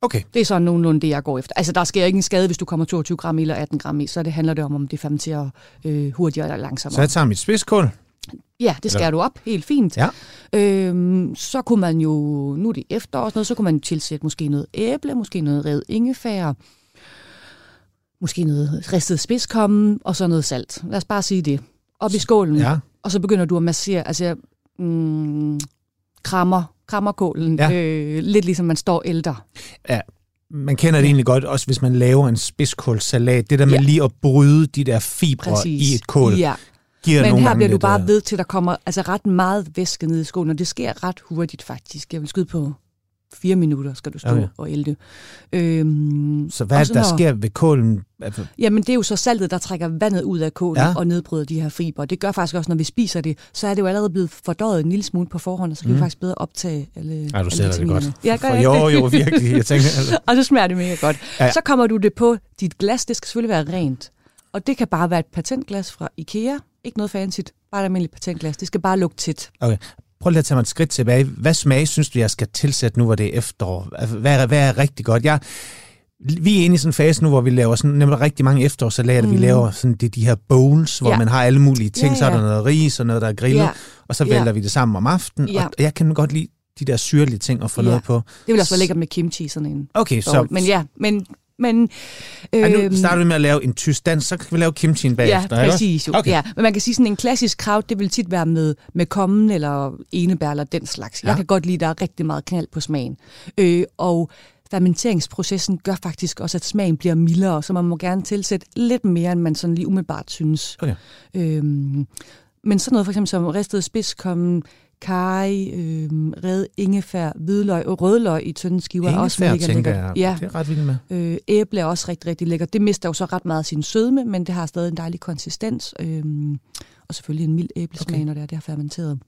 Okay, Det er sådan nogenlunde det, jeg går efter. Altså, der sker ikke en skade, hvis du kommer 22 gram i eller 18 gram i, så det handler det om, om det fermenterer øh, hurtigere eller langsommere. så jeg tager mit spidskål. Ja, det skærer du op helt fint. Ja. Øhm, så kunne man jo, nu er det efterår og sådan noget, så kunne man tilsætte måske noget æble, måske noget revet ingefær, måske noget ristet spidskommen og så noget salt. Lad os bare sige det. Op i skålen, Ja. og så begynder du at massere, altså mm, krammer, krammer kålen, Ja. øh, lidt ligesom man står ældre. Man kender det egentlig godt, også hvis man laver en spidskålsalat. Det der med Ja. lige at bryde de der fibre Præcis. i et kål, Ja. Giver Men her bliver du bare øh, ved til, der kommer altså ret meget væske ned i skålen, og det sker ret hurtigt faktisk. Jeg vil skyde på fire minutter, skal du stå Okay. og ælte. Øhm, Så hvad det, der når- sker ved kålen? Altså, Jamen, det er jo så saltet, der trækker vandet ud af kålen Ja. og nedbryder de her fiber. Det gør faktisk også, når vi spiser det, så er det jo allerede blevet fordøjet en lille smule på forhånd, og så kan mm. vi faktisk bedre optage alle ja, du sælger det godt. Ja, gør For, jeg jo, jo, virkelig. Jeg tænker, altså, og så smager det mega godt. Ja. Ja. Så kommer du det på dit glas. Det skal selvfølgelig være rent. Og det kan bare være et patentglas fra Ikea. Ikke noget fancy, bare et almindeligt patentglas. Det skal bare lugte tæt. okay. Prøv lige at tage mig et skridt tilbage. Hvad smag synes du, jeg skal tilsætte nu, hvor det er efterår? Altså, Hvad er, hvad er rigtig godt? Jeg, vi er inde i sådan en fase nu, hvor vi laver sådan, nemlig rigtig mange efterårssalater. Mm. Vi laver sådan de, de her bowls, hvor ja. Ja. man har alle mulige ting. Ja, Så er der ja. noget ris og noget, der er grillet. Ja. Og så Ja. vælter vi det sammen om aftenen. Ja. Og jeg kan godt lide de der syrlige ting at få Ja. noget på. Det vil også være lækkert med kimchi, sådan en Okay, bowl. så, Men ja, men... men Ja, øhm, nu starter vi med at lave en tysk dans, så kan vi lave kimchien bagefter. Ja, præcis. Jo. Okay. Okay. Ja. Men man kan sige, sådan en klassisk kraut, det vil tit være med, med kommen eller enebær eller den slags. Ja. Jeg kan godt lide, at der er rigtig meget knald på smagen. Øh, og fermenteringsprocessen gør faktisk også, at smagen bliver mildere, så man må gerne tilsætte lidt mere, end man sådan lige umiddelbart synes. Okay. Øhm, men sådan noget for eksempel som ristet spidskommen, kaj, øhm, red ingefær, hvidløg og rødløg i tynde skiver er også Ingefær, mega tænker lækkert. jeg. Ja, Det er ret vildt med. Øh, æble er også rigtig, rigtig lækkert. Det mister jo så ret meget af sin sødme, men det har stadig en dejlig konsistens. Øhm, og selvfølgelig en mild æblesmag, Okay. når det er, det har fermenteret. Så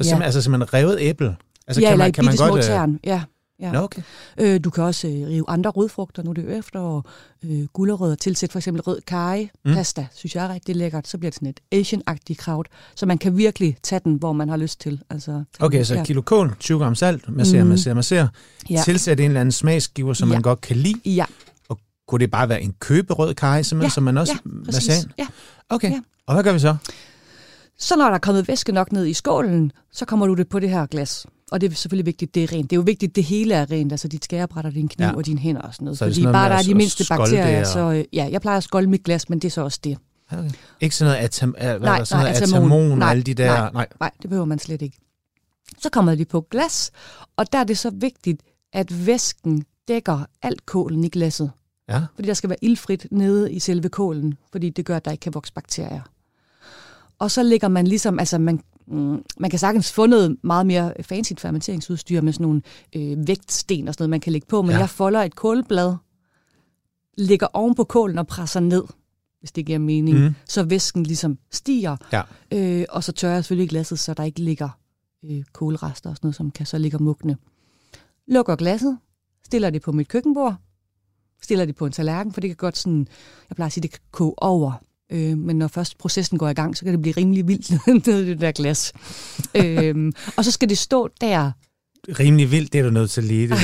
Ja. simpelthen, altså simpelthen revet æble. Altså, ja, kan eller man, kan man godt... øh, tern. Ja, ja. Nå, okay. Øh, du kan også øh, rive andre rødfrugter, nu er det jo efterår. Øh, gulerødder, tilsæt for eksempel rød karry, Mm. pasta, synes jeg er rigtig lækkert. Så bliver det sådan et Asian-agtigt kraut, så man kan virkelig tage den, hvor man har lyst til. Altså, Okay, så ja. kilo kål, 20 gram salt, masser, Mm. masser, masser. Ja. Tilsæt en eller anden smagsgiver, som Ja. man godt kan lide. Ja, Kunne det bare være en køberød kaj, simpelthen, Ja, som man også ja, masser præcis. ind? Ja. Okay, Ja. og hvad gør vi så? Så når der er kommet væske nok ned i skålen, så kommer du det på det her glas. Og det er selvfølgelig vigtigt, det er rent. Det er jo vigtigt, det hele er rent, altså dit skærebræt og din kniv Ja. og dine hænder og sådan noget. Så er Fordi sådan noget bare der er de mindste bakterier, så ja, jeg plejer at skolde mit glas, men det er så også det. Okay. Ikke sådan noget atam, hvad Nej, sådan nej, noget atamon. atamon Nej, alle de der... nej. nej. Nej, det behøver man slet ikke. Så kommer de på glas, og der er det så vigtigt, at væsken dækker alt kålen i glasset. Ja, Fordi der skal være ildfrit nede i selve kålen, fordi det gør, at der ikke kan vokse bakterier. Og så lægger man ligesom, altså man, mm, man kan sagtens få noget meget mere fancy fermenteringsudstyr med sådan nogle øh, vægtsten og sådan noget, man kan lægge på, men Ja. jeg folder et kålblad, lægger oven på kålen og presser ned, hvis det giver mening, mm. så væsken ligesom stiger, ja. øh, og så tørrer jeg selvfølgelig glasset, så der ikke ligger øh, kålrester og sådan noget, som kan så ligge og mugne. Lukker glasset, stiller det på mit køkkenbord, stiller det på en tallerken, for det kan godt sådan, jeg plejer at sige, det kan koge over. Øh, men når først processen går i gang, så kan det blive rimelig vildt nede i det der glas. øhm, og så skal det stå der. Rimelig vildt, det er du nødt til lige. Det,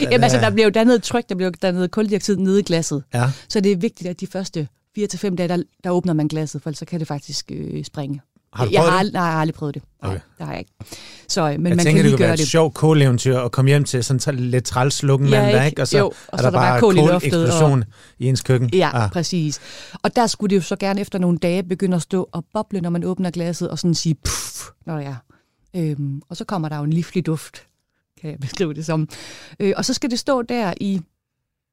Jamen altså, der bliver jo dannet tryk, der bliver jo dannet koldioxid nede i glasset. Ja, Så det er vigtigt, at de første 4-5 dage, der, der åbner man glasset, for ellers så kan det faktisk øh, springe. Har du jeg har, det? nej, jeg har aldrig prøvet det. Nej, Okay. det har jeg ikke. Så, men jeg man tænker, kan det kunne være gøre et det. sjovt kåleventyr at komme hjem til sådan en lidt træls lukken Ja, mandag, ikke? Og så, Jo, og er så der er der bare kål i luftet, eksplosion i ens køkken. Ja, Ah. præcis. Og der skulle det jo så gerne efter nogle dage begynde at stå og boble, når man åbner glasset, og sådan sige puff, når det er. Øhm, og så kommer der jo en livlig duft, kan jeg beskrive det som. Øh, og så skal det stå der i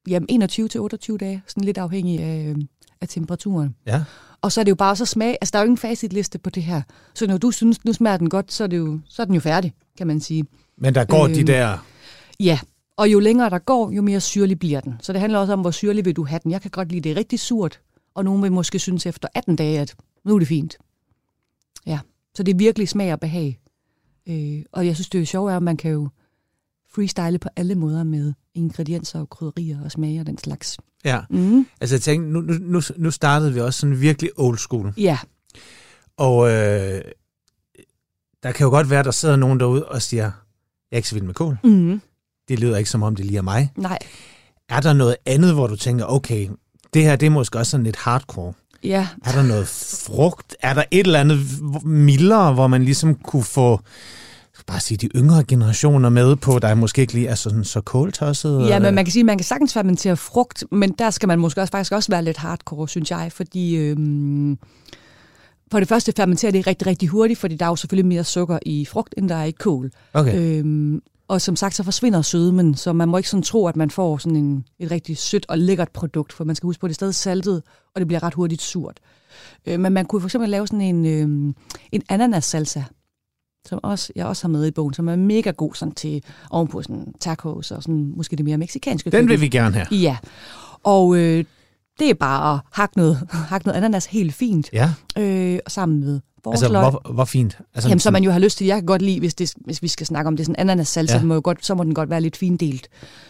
jamen, 21-28 dage, sådan lidt afhængig af, øh, af temperaturen. Ja. Og så er det jo bare så smag. Altså, der er jo ingen facitliste på det her. Så når du synes, nu smager den godt, så er, det jo, så er den jo færdig, kan man sige. Men der går øh, de Øhm, der... Ja, og jo længere der går, jo mere syrlig bliver den. Så det handler også om, hvor syrlig vil du have den. Jeg kan godt lide, det rigtig surt, og nogen vil måske synes efter 18 dage, at nu er det fint. Ja, så det er virkelig smag og behag. Øh, og jeg synes, det er jo sjovt, at man kan jo freestyle på alle måder med ingredienser og krydderier og smage og den slags. Ja. Mm. Altså jeg tænkte, nu, nu, nu, startede vi også sådan virkelig old school. Ja, Og øh, der kan jo godt være, der sidder nogen derude og siger, jeg er ikke så vild med kål. mm. Det lyder ikke som om, det lige er mig. nej. Er der noget andet, hvor du tænker, okay, det her det er måske også sådan lidt hardcore. Ja, Er der noget frugt? Er der et eller andet mildere, hvor man ligesom kunne få bare sige, de yngre generationer med på, der måske ikke lige er sådan så kåltosset? Ja, men man kan sige, at man kan sagtens fermentere frugt, men der skal man måske også, faktisk også være lidt hardcore, synes jeg, fordi øhm, for det første fermenterer det rigtig, rigtig hurtigt, fordi der er jo selvfølgelig mere sukker i frugt, end der er i kål. Okay. Øhm, og som sagt, så forsvinder sødmen, så man må ikke sådan tro, at man får sådan en, et rigtig sødt og lækkert produkt, for man skal huske på, at det er stadig saltet, og det bliver ret hurtigt surt. Øh, men man kunne for eksempel lave sådan en, øhm, en ananas-salsa, som også, jeg også har med i bogen, som er mega god sådan til ovenpå sådan tacos og sådan, måske det mere meksikanske Den vil vi gerne have. Ja, og øh, det er bare at hakke noget, hakke noget ananas helt fint, Ja, øh, sammen med altså forårsløg. hvor, hvor fint. Altså, Jamen, så man jo har lyst til, jeg kan godt lide, hvis, det, hvis vi skal snakke om det, sådan ananas salsa, Ja. må jo godt, så må den godt være lidt findelt.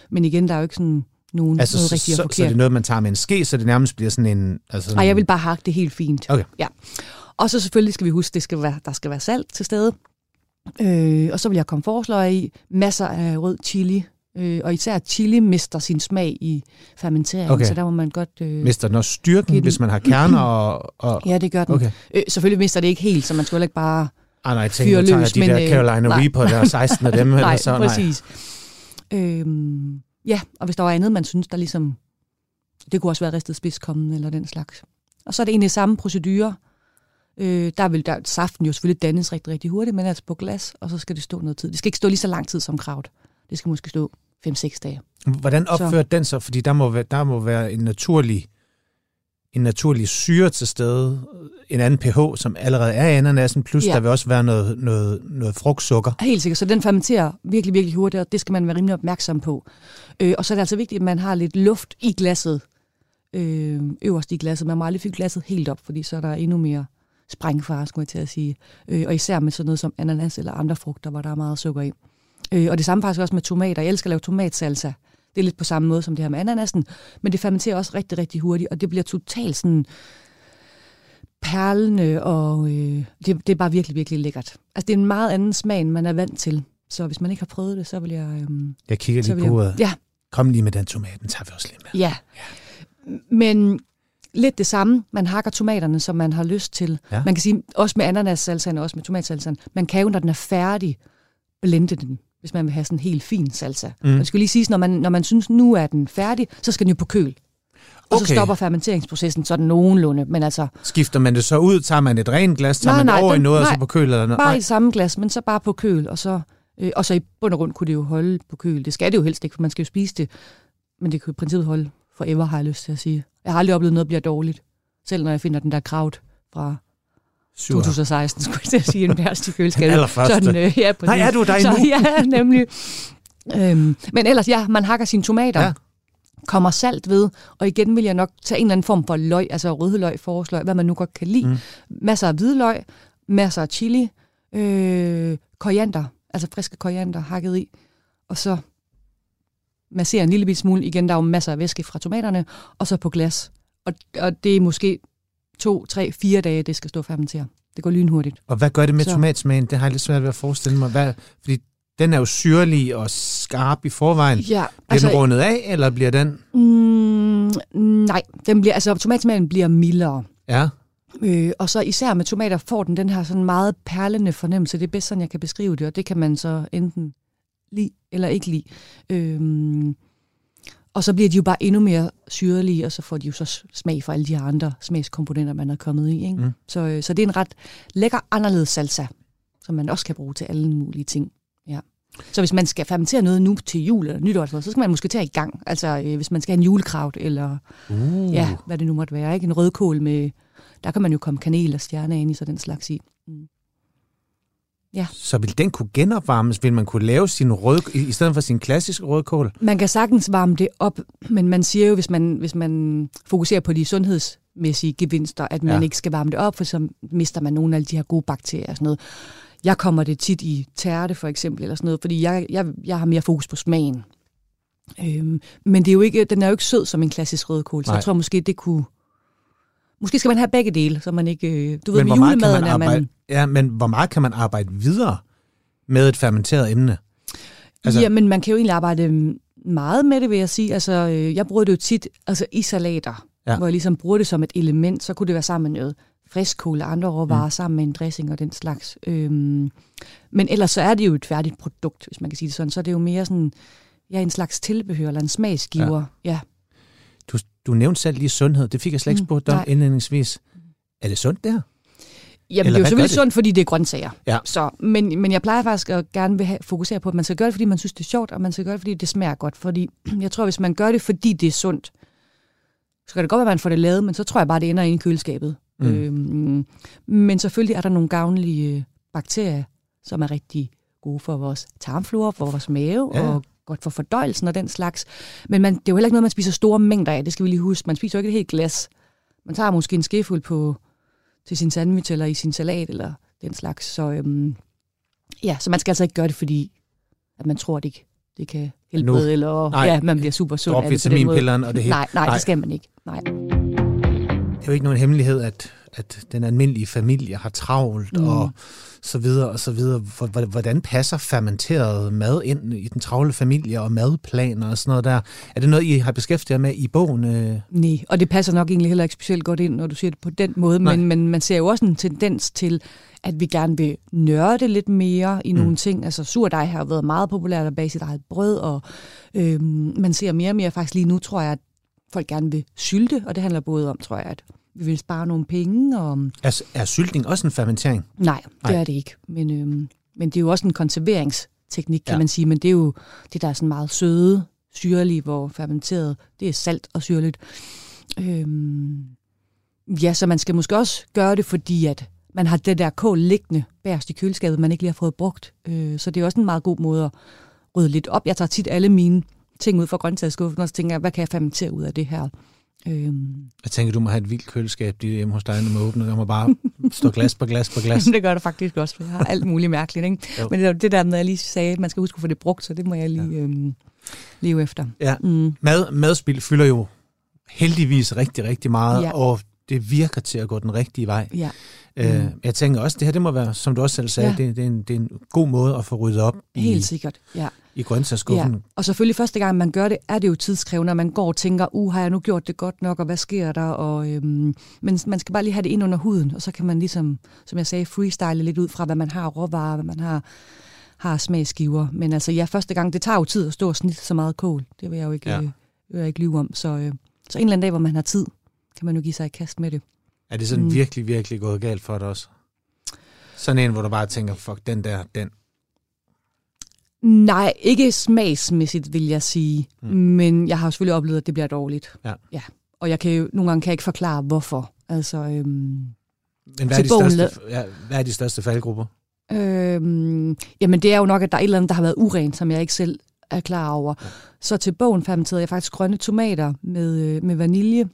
Men igen, der er jo ikke sådan nogen, altså, noget rigtigt så, og så, er det noget, man tager med en ske, så det nærmest bliver sådan en... Altså, Nej, jeg vil bare hakke det helt fint. Okay. Ja. Og så selvfølgelig skal vi huske, det skal være, der skal være salt til stede. Øh, og så vil jeg komme forsløg i, masser af rød chili. Øh, og især chili mister sin smag i fermenteringen, Okay. så der må man godt... Øh, Mister den også styrken, den- hvis man har kerner og... og ja, det gør den. okay. Øh, selvfølgelig mister det ikke helt, så man skal heller ikke bare... Ah, nej, jeg tænker, Fyre tager jeg løs, de men, der øh, Carolina nej. Reaper, der er 16 af dem. Nej, eller så, præcis. Øhm, ja, og hvis der var andet, man synes, der ligesom... Det kunne også være ristet spidskommen eller den slags. Og så er det egentlig samme procedure. Øh, der vil der, saften jo selvfølgelig dannes rigtig, rigtig hurtigt, men altså på glas, og så skal det stå noget tid. Det skal ikke stå lige så lang tid som kraut. Det skal måske stå 5-6 dage. Hvordan opfører den sig? Fordi der må, være, der må være en naturlig, en naturlig syre til stede, en anden pH, som allerede er i ananasen, plus Ja. der vil også være noget, noget, noget frugtsukker. Helt sikkert, så den fermenterer virkelig, virkelig hurtigt, og det skal man være rimelig opmærksom på. Øh, og så er det altså vigtigt, at man har lidt luft i glasset, øh, øverst i glasset. Man må aldrig fylde glasset helt op, fordi så er der endnu mere sprængfare, skulle jeg til at sige. Øh, og især med sådan noget som ananas eller andre frugter, hvor der er meget sukker i. Øh, og det samme faktisk også med tomater. Jeg elsker at lave tomatsalsa. Det er lidt på samme måde som det her med ananasen, men det fermenterer også rigtig, rigtig hurtigt, og det bliver totalt sådan perlende, og øh, det, det er bare virkelig, virkelig lækkert. Altså, det er en meget anden smag, end man er vant til. Så hvis man ikke har prøvet det, så vil jeg... Øhm, Jeg kigger lige på jeg ja, Kom lige med den tomat, den tager vi også lige med. ja. Men lidt det samme. Man hakker tomaterne, som man har lyst til. Ja. Man kan sige, også med ananassalsaen og også med tomatsalsaen, man kan jo, når den er færdig, blende den, hvis man vil have sådan en helt fin salsa. Mm. Man skal lige sige, når man, når man synes, nu er den færdig, så skal den jo på køl. Og Okay. så stopper fermenteringsprocessen sådan nogenlunde. Men altså, Skifter man det så ud? Tager man et rent glas? Tager Nej, man nej, over i den- noget, og så nej. på køl? Eller noget? bare i Nej. det samme glas, men så bare på køl. Og så, øh, og så i bund og grund kunne det jo holde på køl. Det skal det jo helst ikke, for man skal jo spise det. Men det kan jo i princippet holde forever, har jeg lyst til at sige. Jeg har aldrig oplevet noget bliver dårligt. Selv når jeg finder den der kraut fra Sur. 2016, skulle jeg til at sige, en værst i køleskabet. Sådan, øh, ja, præcis. Nej, er du der så, endnu? Ja, nemlig. Øhm, men ellers, ja, man hakker sine tomater. Ja. Kommer salt ved, og igen vil jeg nok tage en eller anden form for løg, altså rødløg, forårsløg, hvad man nu godt kan lide. Mm. Masser af hvidløg, masser af chili, øh, koriander, altså friske koriander hakket i, og så massere en lille bit smule. Igen, der er jo masser af væske fra tomaterne, og så på glas. Og, og det er måske to, tre, fire dage, det skal stå og fermentere. Det går lynhurtigt. Og hvad gør det med Så. tomatsmagen? Det har jeg lidt svært ved at forestille mig. Hvad, fordi den er jo syrlig og skarp i forvejen. Ja, Bliver den rundet af, eller bliver den... Mm, nej, den bliver, altså tomatsmagen bliver mildere. Ja, Øh, og så især med tomater får den den her sådan meget perlende fornemmelse. Det er bedst sådan, jeg kan beskrive det, og det kan man så enten lide eller ikke lide. Øhm, og så bliver de jo bare endnu mere syrlige, og så får de jo så smag for alle de her andre smagskomponenter, man er kommet i. Ikke? Mm. Så, øh, så det er en ret lækker anderledes salsa, som man også kan bruge til alle mulige ting. Ja. Så hvis man skal fermentere noget nu til jul eller nytår, så skal man måske tage i gang. Altså øh, hvis man skal have en julekraut, eller Uh. ja, hvad det nu måtte være. Ikke? En rødkål med, der kan man jo komme kanel og stjerneanis og den slags i. Mm. Så vil den kunne genopvarmes? Vil man kunne lave sin rød, i stedet for sin klassiske rødkål? Man kan sagtens varme det op, men man siger jo, hvis man, hvis man fokuserer på de sundhedsmæssige gevinster, at man Ja. ja. ikke skal varme det op, for så mister man nogle af de her gode bakterier og sådan noget. Jeg kommer det tit i tærte for eksempel, eller sådan noget, fordi jeg, jeg, jeg har mere fokus på smagen. Øhm, men det er jo ikke, den er jo ikke sød som en klassisk rødkål, så Nej. jeg tror måske, det kunne... Måske skal man have begge dele, så man ikke... øh, Du ved, Men med hvor julemaden man arbejde, man... ja, men hvor meget kan man arbejde videre med et fermenteret emne? Altså- Altså, Jamen, man kan jo egentlig arbejde mm, meget med det, vil jeg sige. Altså, øh, jeg bruger det jo tit altså, i salater, Ja. ja. hvor jeg ligesom bruger det som et element. Så kunne det være sammen med noget friskål og andre råvarer, mm. sammen med en dressing og den slags. Øhm, men ellers så er det jo et færdigt produkt, hvis man kan sige det sådan. Så er det jo mere sådan, ja, en slags tilbehør eller en smagsgiver. Ja. ja. Du, nævnte selv lige sundhed. Det fik jeg slet ikke Mm, spurgt dig indledningsvis. Er det sundt, det her? Jamen, Eller det er jo selvfølgelig sundt, fordi det er grøntsager. Ja. Så, men, men jeg plejer faktisk at gerne vil have, fokusere på, at man skal gøre det, fordi man synes, det er sjovt, og man skal gøre det, fordi det smager godt. Fordi jeg tror, hvis man gør det, fordi det er sundt, så kan det godt være, at man får det lavet, men så tror jeg bare, det ender inde i køleskabet. Mm. Øhm, men selvfølgelig er der nogle gavnlige øh, bakterier, som er rigtig gode for vores tarmflora, for vores mave, ja. og godt for fordøjelsen og den slags. Men man, det er jo heller ikke noget, man spiser store mængder af, det skal vi lige huske. Man spiser jo ikke et helt glas. Man tager måske en skefuld på, til sin sandwich eller i sin salat eller den slags. Så, øhm, ja, så man skal altså ikke gøre det, fordi at man tror, at det, ikke- det kan helbrede, Nu- eller Nej. ja, man bliver super sund af det på den måde. vitaminpilleren og det hele. Nej, nej, Nej. det skal man ikke. Nej. Det er jo ikke nogen hemmelighed, at, at den almindelige familie har travlt mm. Mm. og så videre og så videre. Hvor- hvor- Hvordan passer fermenteret mad ind i den travle familie og madplaner og sådan noget der? Er det noget, I har beskæftiget jer med i bogen? øh? Nej, og det passer nok egentlig heller ikke specielt godt ind, når du siger det på den måde, Nej. men, men man ser jo også en tendens til, at vi gerne vil nørde lidt mere i Mm. nogle ting. Altså surdej har været meget populært at bage sit eget brød, og øhm, man ser mere og mere faktisk lige nu, tror jeg, at folk gerne vil sylte, og det handler både om, tror jeg, at vi vil spare nogle penge, og Er, er syltning også en fermentering? nej, det Nej. er det ikke. Men, øhm, men det er jo også en konserveringsteknik, kan Ja. man sige, men det er jo det, der er sådan meget søde, syrlige, hvor fermenteret, det er salt og syrligt. Øhm, ja, så man skal måske også gøre det, fordi at man har det der kål liggende bærst i køleskabet, man ikke lige har fået brugt. Øh, så det er også en meget god måde at rydde lidt op. Jeg tager tit alle mine ting ud fra grøntsagsskuffen, og så tænker jeg, hvad kan jeg fermentere ud af det her? Øhm, Jeg tænker, du må have et vildt køleskab lige hjemme hos dig, når man åbner. Der må bare stå glas på glas på glas. det gør det faktisk også, for jeg har alt muligt mærkeligt. Ikke? Jo. Men det, det der at jeg lige sagde, at man skal huske at få det brugt, så det må jeg lige ja. øhm, leve efter. Ja. Mm. Mad, madspil fylder jo heldigvis rigtig, rigtig meget, Ja. og det virker til at gå den rigtige vej. Ja. Øh, jeg tænker også, det her det må være, som du også selv sagde, Ja. det, det, er en, det er en god måde at få ryddet op i, Helt sikkert, ja. I grøntsagsskuffen. ja. Og selvfølgelig første gang, man gør det, er det jo tidskrævende, når man går og tænker, uh, har jeg nu gjort det godt nok, og hvad sker der? Og, øhm, men man skal bare lige have det ind under huden, og så kan man ligesom, som jeg sagde, freestyle lidt ud fra, hvad man har råvarer, hvad man har, har smagsgiver. Men altså, ja, første gang, det tager jo tid at stå og snitte så meget kål. Det vil jeg jo ikke, ja. øh, vil jeg ikke lyve om. Så, øh, så en eller anden dag, hvor man har tid, kan man jo give sig i kast med det. Er det sådan Mm. virkelig, virkelig gået galt for dig også? Sådan en, hvor du bare tænker, fuck, den der, den. Nej, ikke smagsmæssigt, vil jeg sige. Mm. Men jeg har selvfølgelig oplevet, at det bliver dårligt. Ja. ja. Og jeg kan jo, nogle gange kan jeg ikke forklare, hvorfor. Altså, øhm, Men hvad er, de bogen største, ja, hvad er de største faldgrupper? øhm, jamen, det er jo nok, at der er et eller andet, der har været urent, som jeg ikke selv er klar over. Ja. Så til bogen fermenterede jeg faktisk grønne tomater med, øh, med vanilje.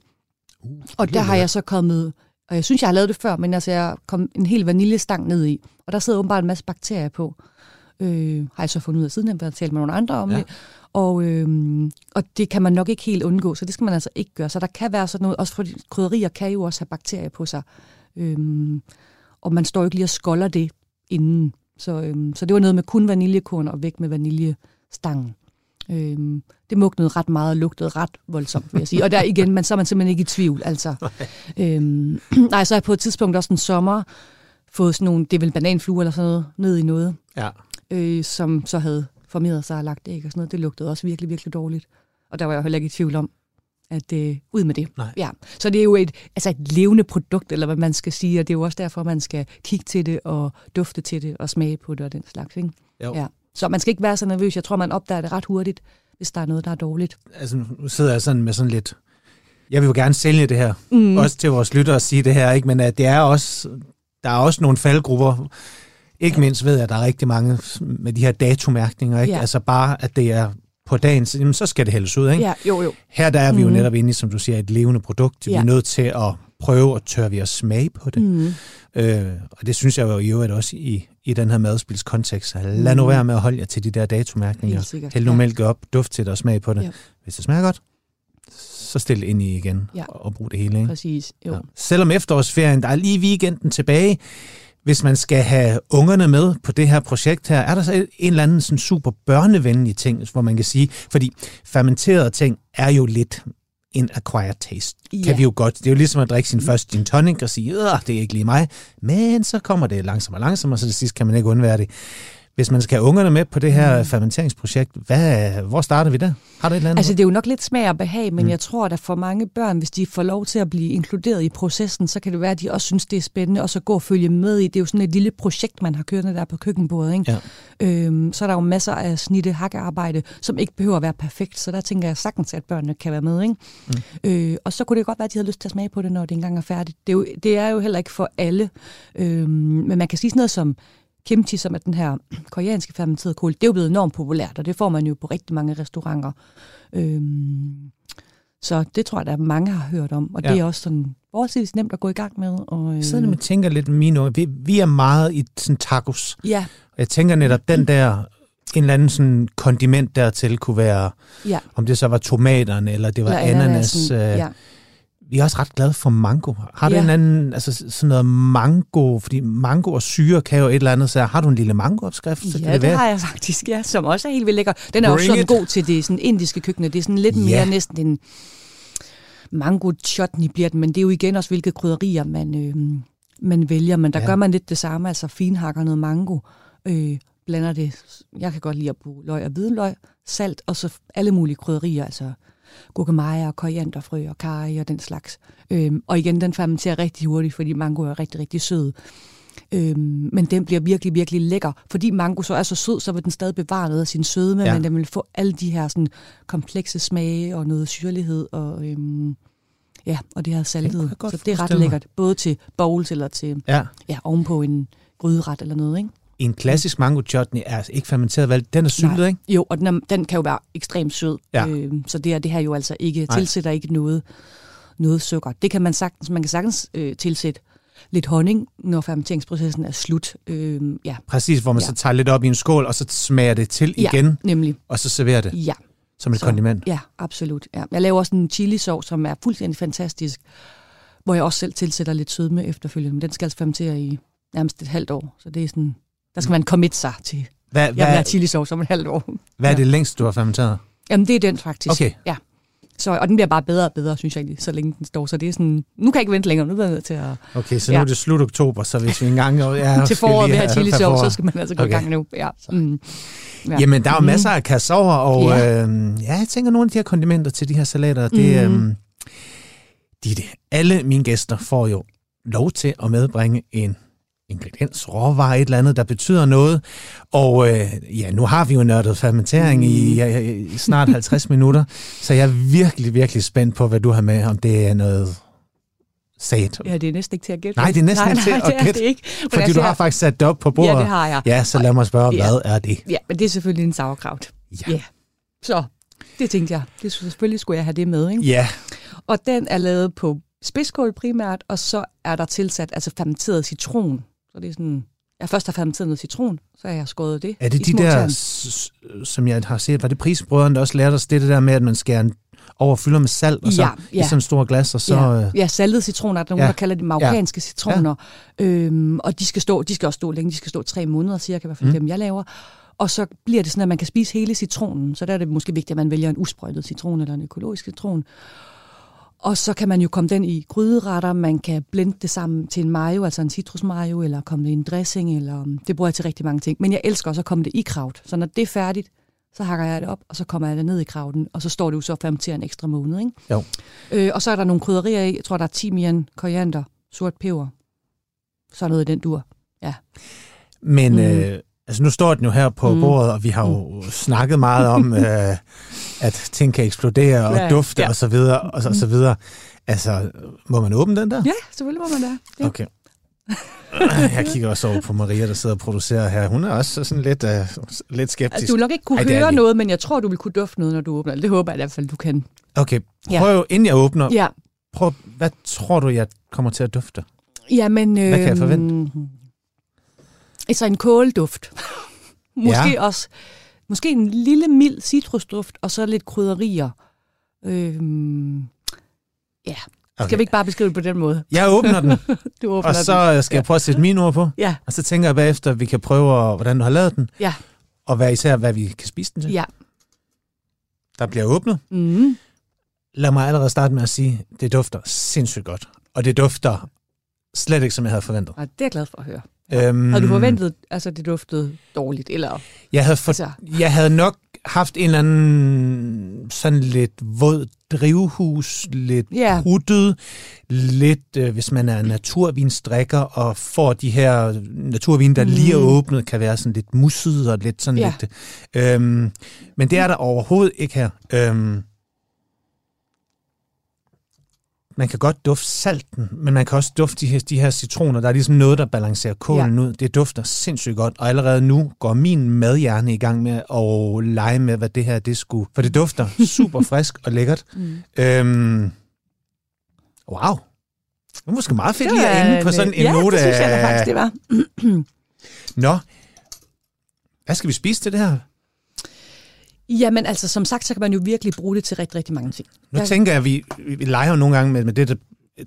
Uh, Og der har jeg så kommet, og jeg synes, jeg har lavet det før, men altså, jeg kom en hel vaniljestang ned i. Og der sidder åbenbart en masse bakterier på. Øh, har jeg så fundet ud af siden, jeg har talt med nogle andre om Ja. det. Og, øh, og det kan man nok ikke helt undgå, så det skal man altså ikke gøre. Så der kan være sådan noget, også fordi krydderier kan jo også have bakterier på sig. Øh, og man står jo ikke lige og skolder det inden. Så, øh, så det var noget med kun vaniljekorn og væk med vaniljestangen. Øhm, det mugnede ret meget og lugtede ret voldsomt, vil jeg sige. Og der igen, man, så er man simpelthen ikke i tvivl. Altså. øhm, nej, så har jeg på et tidspunkt også en sommer fået sådan nogle, det er vel bananfluer eller sådan noget, ned i noget, Ja. Øh, som så havde formeret sig og lagt æg og sådan noget. Det lugtede også virkelig, virkelig dårligt. Og der var jeg heller ikke i tvivl om, at øh, ud med det. Nej. Ja. Så det er jo et, altså et levende produkt, eller hvad man skal sige, og det er jo også derfor, man skal kigge til det og dufte til det og smage på det og den slags. Ikke? Jo. Ja. Så man skal ikke være så nervøs. Jeg tror, man opdager det ret hurtigt, hvis der er noget, der er dårligt. Altså, nu sidder jeg sådan med sådan lidt... Jeg vil jo gerne sælge det her, mm. også til vores lyttere at sige det her, ikke? men at det er også, der er også nogle faldgrupper. Ikke mindst ved jeg, at der er rigtig mange med de her datomærkninger. Ikke? Ja. Altså bare, at det er på dagen, så, så skal det hældes ud. Ikke? Ja, jo, jo. Her der er vi jo Mhm. netop inde i, som du siger, et levende produkt. Vi Ja. er nødt til at prøve at tør vi at smage på det. Mm. Øh, og det synes jeg jo i øvrigt også i, i den her madspilskontekst. Lad nu Mm. være med at holde jer til de der datomærkninger. Hæld nu ja. mælk op, duft til det og smag på det. Ja. Hvis det smager godt, så stil ind i igen Ja. og, og brug det hele. Ikke? Præcis. Jo. Ja. Selvom efterårsferien, der er lige weekenden tilbage, hvis man skal have ungerne med på det her projekt her, er der så en eller anden sådan super børnevenlig ting, hvor man kan sige, fordi fermenterede ting er jo lidt en acquired taste. Ja. Kan vi jo godt. Det er jo ligesom at drikke sin første gin tonic og sige, det er ikke lige mig. Men så kommer det langsomt og langsomt, og så til sidst kan man ikke undvære det. Hvis man skal have ungerne med på det her fermenteringsprojekt, hvad, hvor starter vi der? Har du et eller andet? Altså, det er jo nok lidt smag og behag, men Mm. mm. jeg tror, at for mange børn, hvis de får lov til at blive inkluderet i processen, så kan det være, at de også synes, det er spændende, og så gå og følge med i. Det er jo sådan et lille projekt, man har kørende der på køkkenbordet. Ikke? Ja. Øhm, så er der jo masser af snitte hakkearbejde, som ikke behøver at være perfekt, så der tænker jeg sagtens, at børnene kan være med. Ikke? Mm. Øh, og så kunne det godt være, at de havde lyst til at smage på det, når det engang er færdigt. Det er jo, det er jo heller ikke for alle, øhm, men man kan sige sådan noget som kimchi, som er den her koreanske fermenterede kål, det er jo blevet enormt populært, og det får man jo på rigtig mange restauranter. Øhm, så det tror jeg, der er mange har hørt om, og Ja. ja. det er også sådan forholdsvis nemt at gå i gang med. Og, øh, sidder og tænker lidt mine ord. Vi, vi er meget i sådan tacos. Ja, Og Jeg tænker netop, den der, en eller anden sådan kondiment dertil kunne være, ja. om det så var tomaterne, eller det var Eller ananas. ananasen, Øh, ja. Vi er også ret glade for mango. Har du Ja. en anden, altså sådan noget mango, fordi mango og syre kan jo et eller andet, så har du en lille mangoopskrift? Så kan Ja, det, være. har jeg faktisk, ja, som også er helt vildt lækker. Den er Bring også sådan it. god til det sådan indiske køkken. Det er sådan lidt mere Ja. næsten en mango chutney bliver den, men det er jo igen også, hvilke krydderier man, øh, man vælger. Men der ja. gør man lidt det samme, altså finhakker noget mango, øh, blander det. Jeg kan godt lide at bruge løg og hvidløg, salt og så alle mulige krydderier, altså gurkemeje og korianderfrø og karry og den slags. Øhm, og igen, den fermenterer rigtig hurtigt, fordi mango er rigtig, rigtig sød. Øhm, men den bliver virkelig, virkelig lækker. Fordi mango så er så sød, så vil den stadig bevare noget af sin sødme, Ja. men den vil få alle de her sådan, komplekse smage og noget syrlighed og, øhm, ja, og det her saltet. Så det er ret lækkert, både til bowls eller til Ja. ja, ovenpå en gryderet eller noget, ikke? En klassisk mango chutney er altså ikke fermenteret, vel? Den er syltet, ikke? Jo, og den, er, den kan jo være ekstremt sød. Ja. Øhm, så det er det her jo altså ikke, Nej. tilsætter ikke noget, noget sukker. Det kan man sagtens, man kan sagtens øh, tilsætte lidt honning, når fermenteringsprocessen er slut. Øhm, ja. Præcis, hvor man ja. Så tager lidt op i en skål, og så smager det til ja, igen, nemlig. og så serverer det Ja, som et Så- kondiment. ja, absolut. Ja. Jeg laver også en chili sauce, som er fuldstændig fantastisk, hvor jeg også selv tilsætter lidt sødme efterfølgende. Men den skal altså fermentere i nærmest et halvt år, så det er sådan, der skal man commit sig til. Hvad, Jeg vil hvad, have chili sauce om et halvt år. hvad er det længst, du har fermenteret? Jamen, det er den faktisk. Okay. Ja. Så, og den bliver bare bedre og bedre, synes jeg egentlig, så længe den står. Så det er sådan, nu kan jeg ikke vente længere, nu er jeg nødt til at... Okay, så nu Ja. er det slut oktober, så hvis vi engang... Ja, til foråret vil have chili sauce, så skal man altså gå Okay. i gang nu. Ja. Mm. Ja. Jamen, der er jo Mhm. masser af kassover, og ja. Øh, ja, jeg tænker, nogle af de her kondimenter til de her salater, det, Mhm. øh, de, det, alle mine gæster får jo lov til at medbringe en ingrediens, råvare, et eller andet, der betyder noget. Og øh, ja, nu har vi jo nørdet fermentering i, Mhm. ja, i snart 50 minutter, så jeg er virkelig, virkelig spændt på, hvad du har med, om det er noget sat. Ja, det er næsten ikke til at gætte. Nej, det er næsten nej, ikke til nej, at det er gætte, det ikke. Men Fordi altså, du har jeg- faktisk sat det op på bordet. Ja, det har jeg. Ja, så lad mig spørge, Ja. hvad er det? Ja, men det er selvfølgelig en sauerkraut. Ja. Ja. Så det tænkte jeg. Det, selvfølgelig skulle jeg have det med. Ikke? Ja, Og den er lavet på spidskål primært, og så er der tilsat altså fermenteret citron. Så det er sådan, jeg først har fermenteret noget citron, så har jeg skåret det Er det i de der, som jeg har set, var det prisbrødrene, der også lærte os det, det der med, at man skærer en over og fylder med salt, og så Ja, i ja. sådan en stor glas, og så... ja, øh, ja, saltede citroner, er der nogen, Ja. ja. der kalder det marokkanske citroner. Øhm, og de skal, stå, de skal også stå længe, de skal stå tre måneder cirka, i hvert fald mm. dem, jeg laver. Og så bliver det sådan, at man kan spise hele citronen. Så der er det måske vigtigt, at man vælger en usprøjtet citron eller en økologisk citron. Og så kan man jo komme den i gryderetter, man kan blende det sammen til en mayo, altså en citrusmayo, eller komme det i en dressing, eller um, det bruger jeg til rigtig mange ting. Men jeg elsker også at komme det i kraut. Så når det er færdigt, så hakker jeg det op, og så kommer jeg det ned i krauten, og så står det jo så og fermenterer en ekstra måned. Ikke? Jo. Øh, og så er der nogle krydderier i. Jeg tror, der er timian, koriander, sort peber. Så noget i den dur. Men Mhm. øh, Altså nu står den jo her på mm. bordet, og vi har jo mm. snakket meget om, øh, at ting kan eksplodere og ja, dufte ja. og så videre, og så, og så videre. Altså, må man åbne den der? Ja, selvfølgelig må man det. Ja. Okay. Jeg kigger også over på Maria, der sidder og producerer her. Hun er også sådan lidt, uh, lidt skeptisk. Altså, du vil nok ikke kunne Ej, høre noget, men jeg tror, du vil kunne dufte noget, når du åbner. Det håber jeg i hvert fald, du kan. Okay, prøv ja. inden jeg åbner. Ja. Prøv, hvad tror du, jeg kommer til at dufte? Jamen, øh, hvad kan jeg forvente? Altså en kålduft. måske ja. også, måske en lille mild citrusduft, og så lidt krydderier. Øhm, ja, Okay. Skal vi ikke bare beskrive det på den måde? Jeg åbner den, du åbner og så den. skal jeg prøve at sætte mine ord på. Ja. Og så tænker jeg bagefter, at vi kan prøve, hvordan du har lavet den. Ja. Og hvad især, hvad vi kan spise den til. Ja. Der bliver åbnet. Mm. Lad mig allerede starte med at sige, det dufter sindssygt godt. Og det dufter slet ikke, som jeg havde forventet. Ja, det er jeg glad for at høre. Øhm, havde du forventet, altså, det duftede dårligt? Eller? Jeg, havde for, altså. jeg havde nok haft en eller anden sådan lidt våd drivhus, lidt yeah. bruttet, lidt, øh, hvis man er naturvinstrikker og får de her naturvin, der mm. lige er åbnet, kan være sådan lidt musset og lidt sådan yeah. lidt... Øhm, men det er der overhovedet ikke her. Øhm, man kan godt dufte salten, men man kan også dufte de her, de her citroner. Der er ligesom noget, der balancerer kålen ja. ud. Det dufter sindssygt godt, og allerede nu går min madhjerne i gang med at lege med, hvad det her det skulle. For det dufter super frisk og lækkert. Mm. Øhm, wow. Det var måske meget fedt lige at ende på sådan en ja, note. Ja, det synes jeg da faktisk, det var. Nå, hvad skal vi spise til det her? Jamen altså, som sagt, så kan man jo virkelig bruge det til rigtig, rigtig mange ting. Nu tænker jeg, at vi, vi leger nogle gange med, med det, det,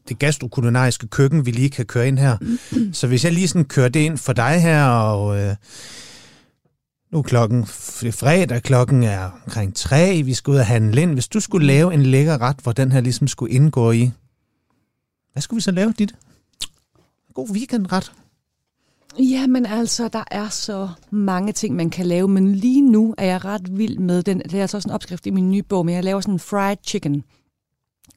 det gastrokulinariske køkken, vi lige kan køre ind her. så hvis jeg lige sådan kører det ind for dig her, og øh, nu er klokken fredag, klokken er omkring tre, vi skal ud og handle ind. Hvis du skulle lave en lækker ret, hvor den her ligesom skulle indgå i, hvad skulle vi så lave dit? God weekendret. Ja, men altså, der er så mange ting, man kan lave, men lige nu er jeg ret vild med den. Det er altså også en opskrift i min nye bog, men jeg laver sådan en fried chicken.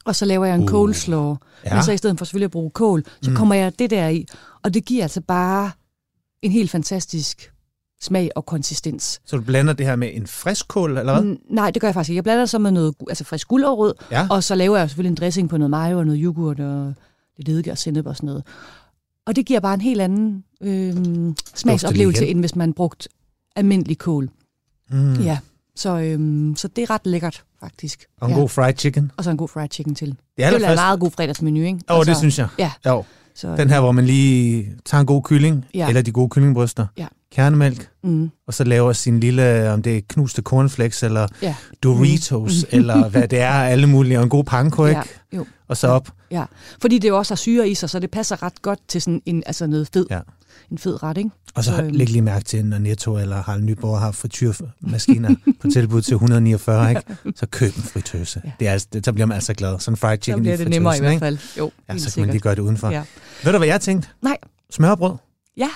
Og så laver jeg en uh, coleslaw. Ja. Men så i stedet for selvfølgelig at bruge kål, så mm. kommer jeg det der i. Og det giver altså bare en helt fantastisk smag og konsistens. Så du blander det her med en frisk kål, eller hvad? nej, det gør jeg faktisk ikke. Jeg blander det så med noget altså frisk gulerod, ja. og så laver jeg selvfølgelig en dressing på noget mayo og noget yoghurt og lidt eddike og sennep og sådan noget. Og det giver bare en helt anden øh, smagsoplevelse, end hvis man brugt almindelig kål. Mm. Ja, så, øh, så det er ret lækkert, faktisk. Og en ja. god fried chicken. Og så en god fried chicken til. Det er det er en meget god fredagsmenu, ikke? Jo, altså, det synes jeg. Ja. Jo. Så, Den her, hvor man lige tager en god kylling, ja. eller de gode kyllingbryster, ja. kernemælk, mm. og så laver sin lille, om det er knuste cornflakes, eller ja. Doritos, mm. eller hvad det er, alle mulige, og en god panko, ikke? Ja. Jo. Og så op. Ja, fordi det jo også har syre i sig, så det passer ret godt til sådan en, altså noget fed, ja. En fed ret, ikke? Og så, så øhm. læg lige mærke til, når Netto eller Harald Nyborg har frityrmaskiner på tilbud til 149, ikke? så køb en fritøse. Ja. Det er, altså, det, så bliver man altså glad. Sådan fried chicken Så bliver det nemmere i hvert fald. Jo, ja, så kan man lige gøre det udenfor. Ja. Ved du, hvad jeg tænkte? Nej. Smørbrød. Ja,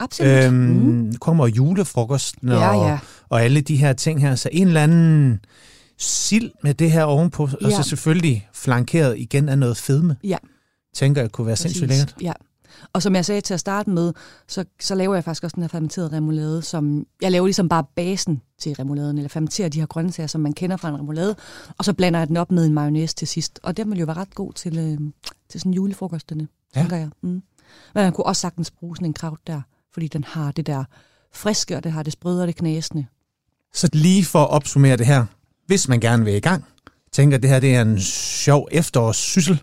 absolut. Øhm, mm. kommer julefrokosten og, ja, ja. og alle de her ting her. Så en eller anden sild med det her ovenpå, ja. og så selvfølgelig flankeret igen af noget fedme. Ja. Tænker jeg kunne være Præcis. sindssygt lækkert. Ja. Og som jeg sagde til at starte med, så, så laver jeg faktisk også den her fermenterede remoulade, som jeg laver ligesom bare basen til remouladen, eller fermenterer de her grøntsager, som man kender fra en remoulade, og så blander jeg den op med en mayonnaise til sidst. Og den vil jo være ret god til, øh, til sådan julefrokosterne, ja. tænker jeg. Mm. Men man kunne også sagtens bruge sådan en kraut der, fordi den har det der friske, og det har det sprøde og det knæsende. Så lige for at opsummere det her, hvis man gerne vil i gang, tænker, at det her det er en sjov efterårssyssel.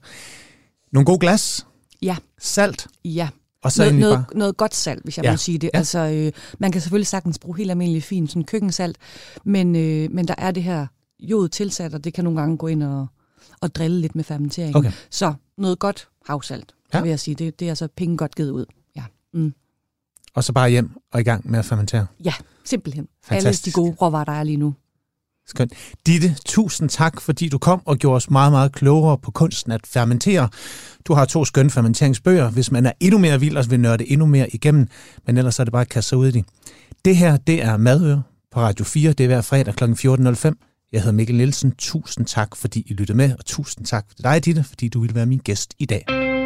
Nogle gode glas. Ja. Salt. Ja. Og så noget, noget, bare... noget godt salt, hvis jeg ja. må sige det. Ja. Altså, øh, man kan selvfølgelig sagtens bruge helt almindelig fin sådan køkkensalt, men, øh, men der er det her jod tilsat, og det kan nogle gange gå ind og, og drille lidt med fermenteringen. Okay. Så noget godt havsalt, ja. vil jeg sige. Det, det er altså penge godt givet ud. Ja. Mm. Og så bare hjem og i gang med at fermentere. Ja, simpelthen. Fantastisk. Alle de gode råvarer, der er lige nu. Skønt. Ditte, tusind tak, fordi du kom og gjorde os meget, meget klogere på kunsten at fermentere. Du har to skønne fermenteringsbøger, hvis man er endnu mere vild og vil nørde endnu mere igennem, men ellers er det bare at kaste sig ud i det. Det her, det er Madøre på Radio 4. Det er hver fredag kl. 14.05. Jeg hedder Mikkel Nielsen. Tusind tak, fordi I lyttede med, og tusind tak til dig, Ditte, fordi du ville være min gæst i dag.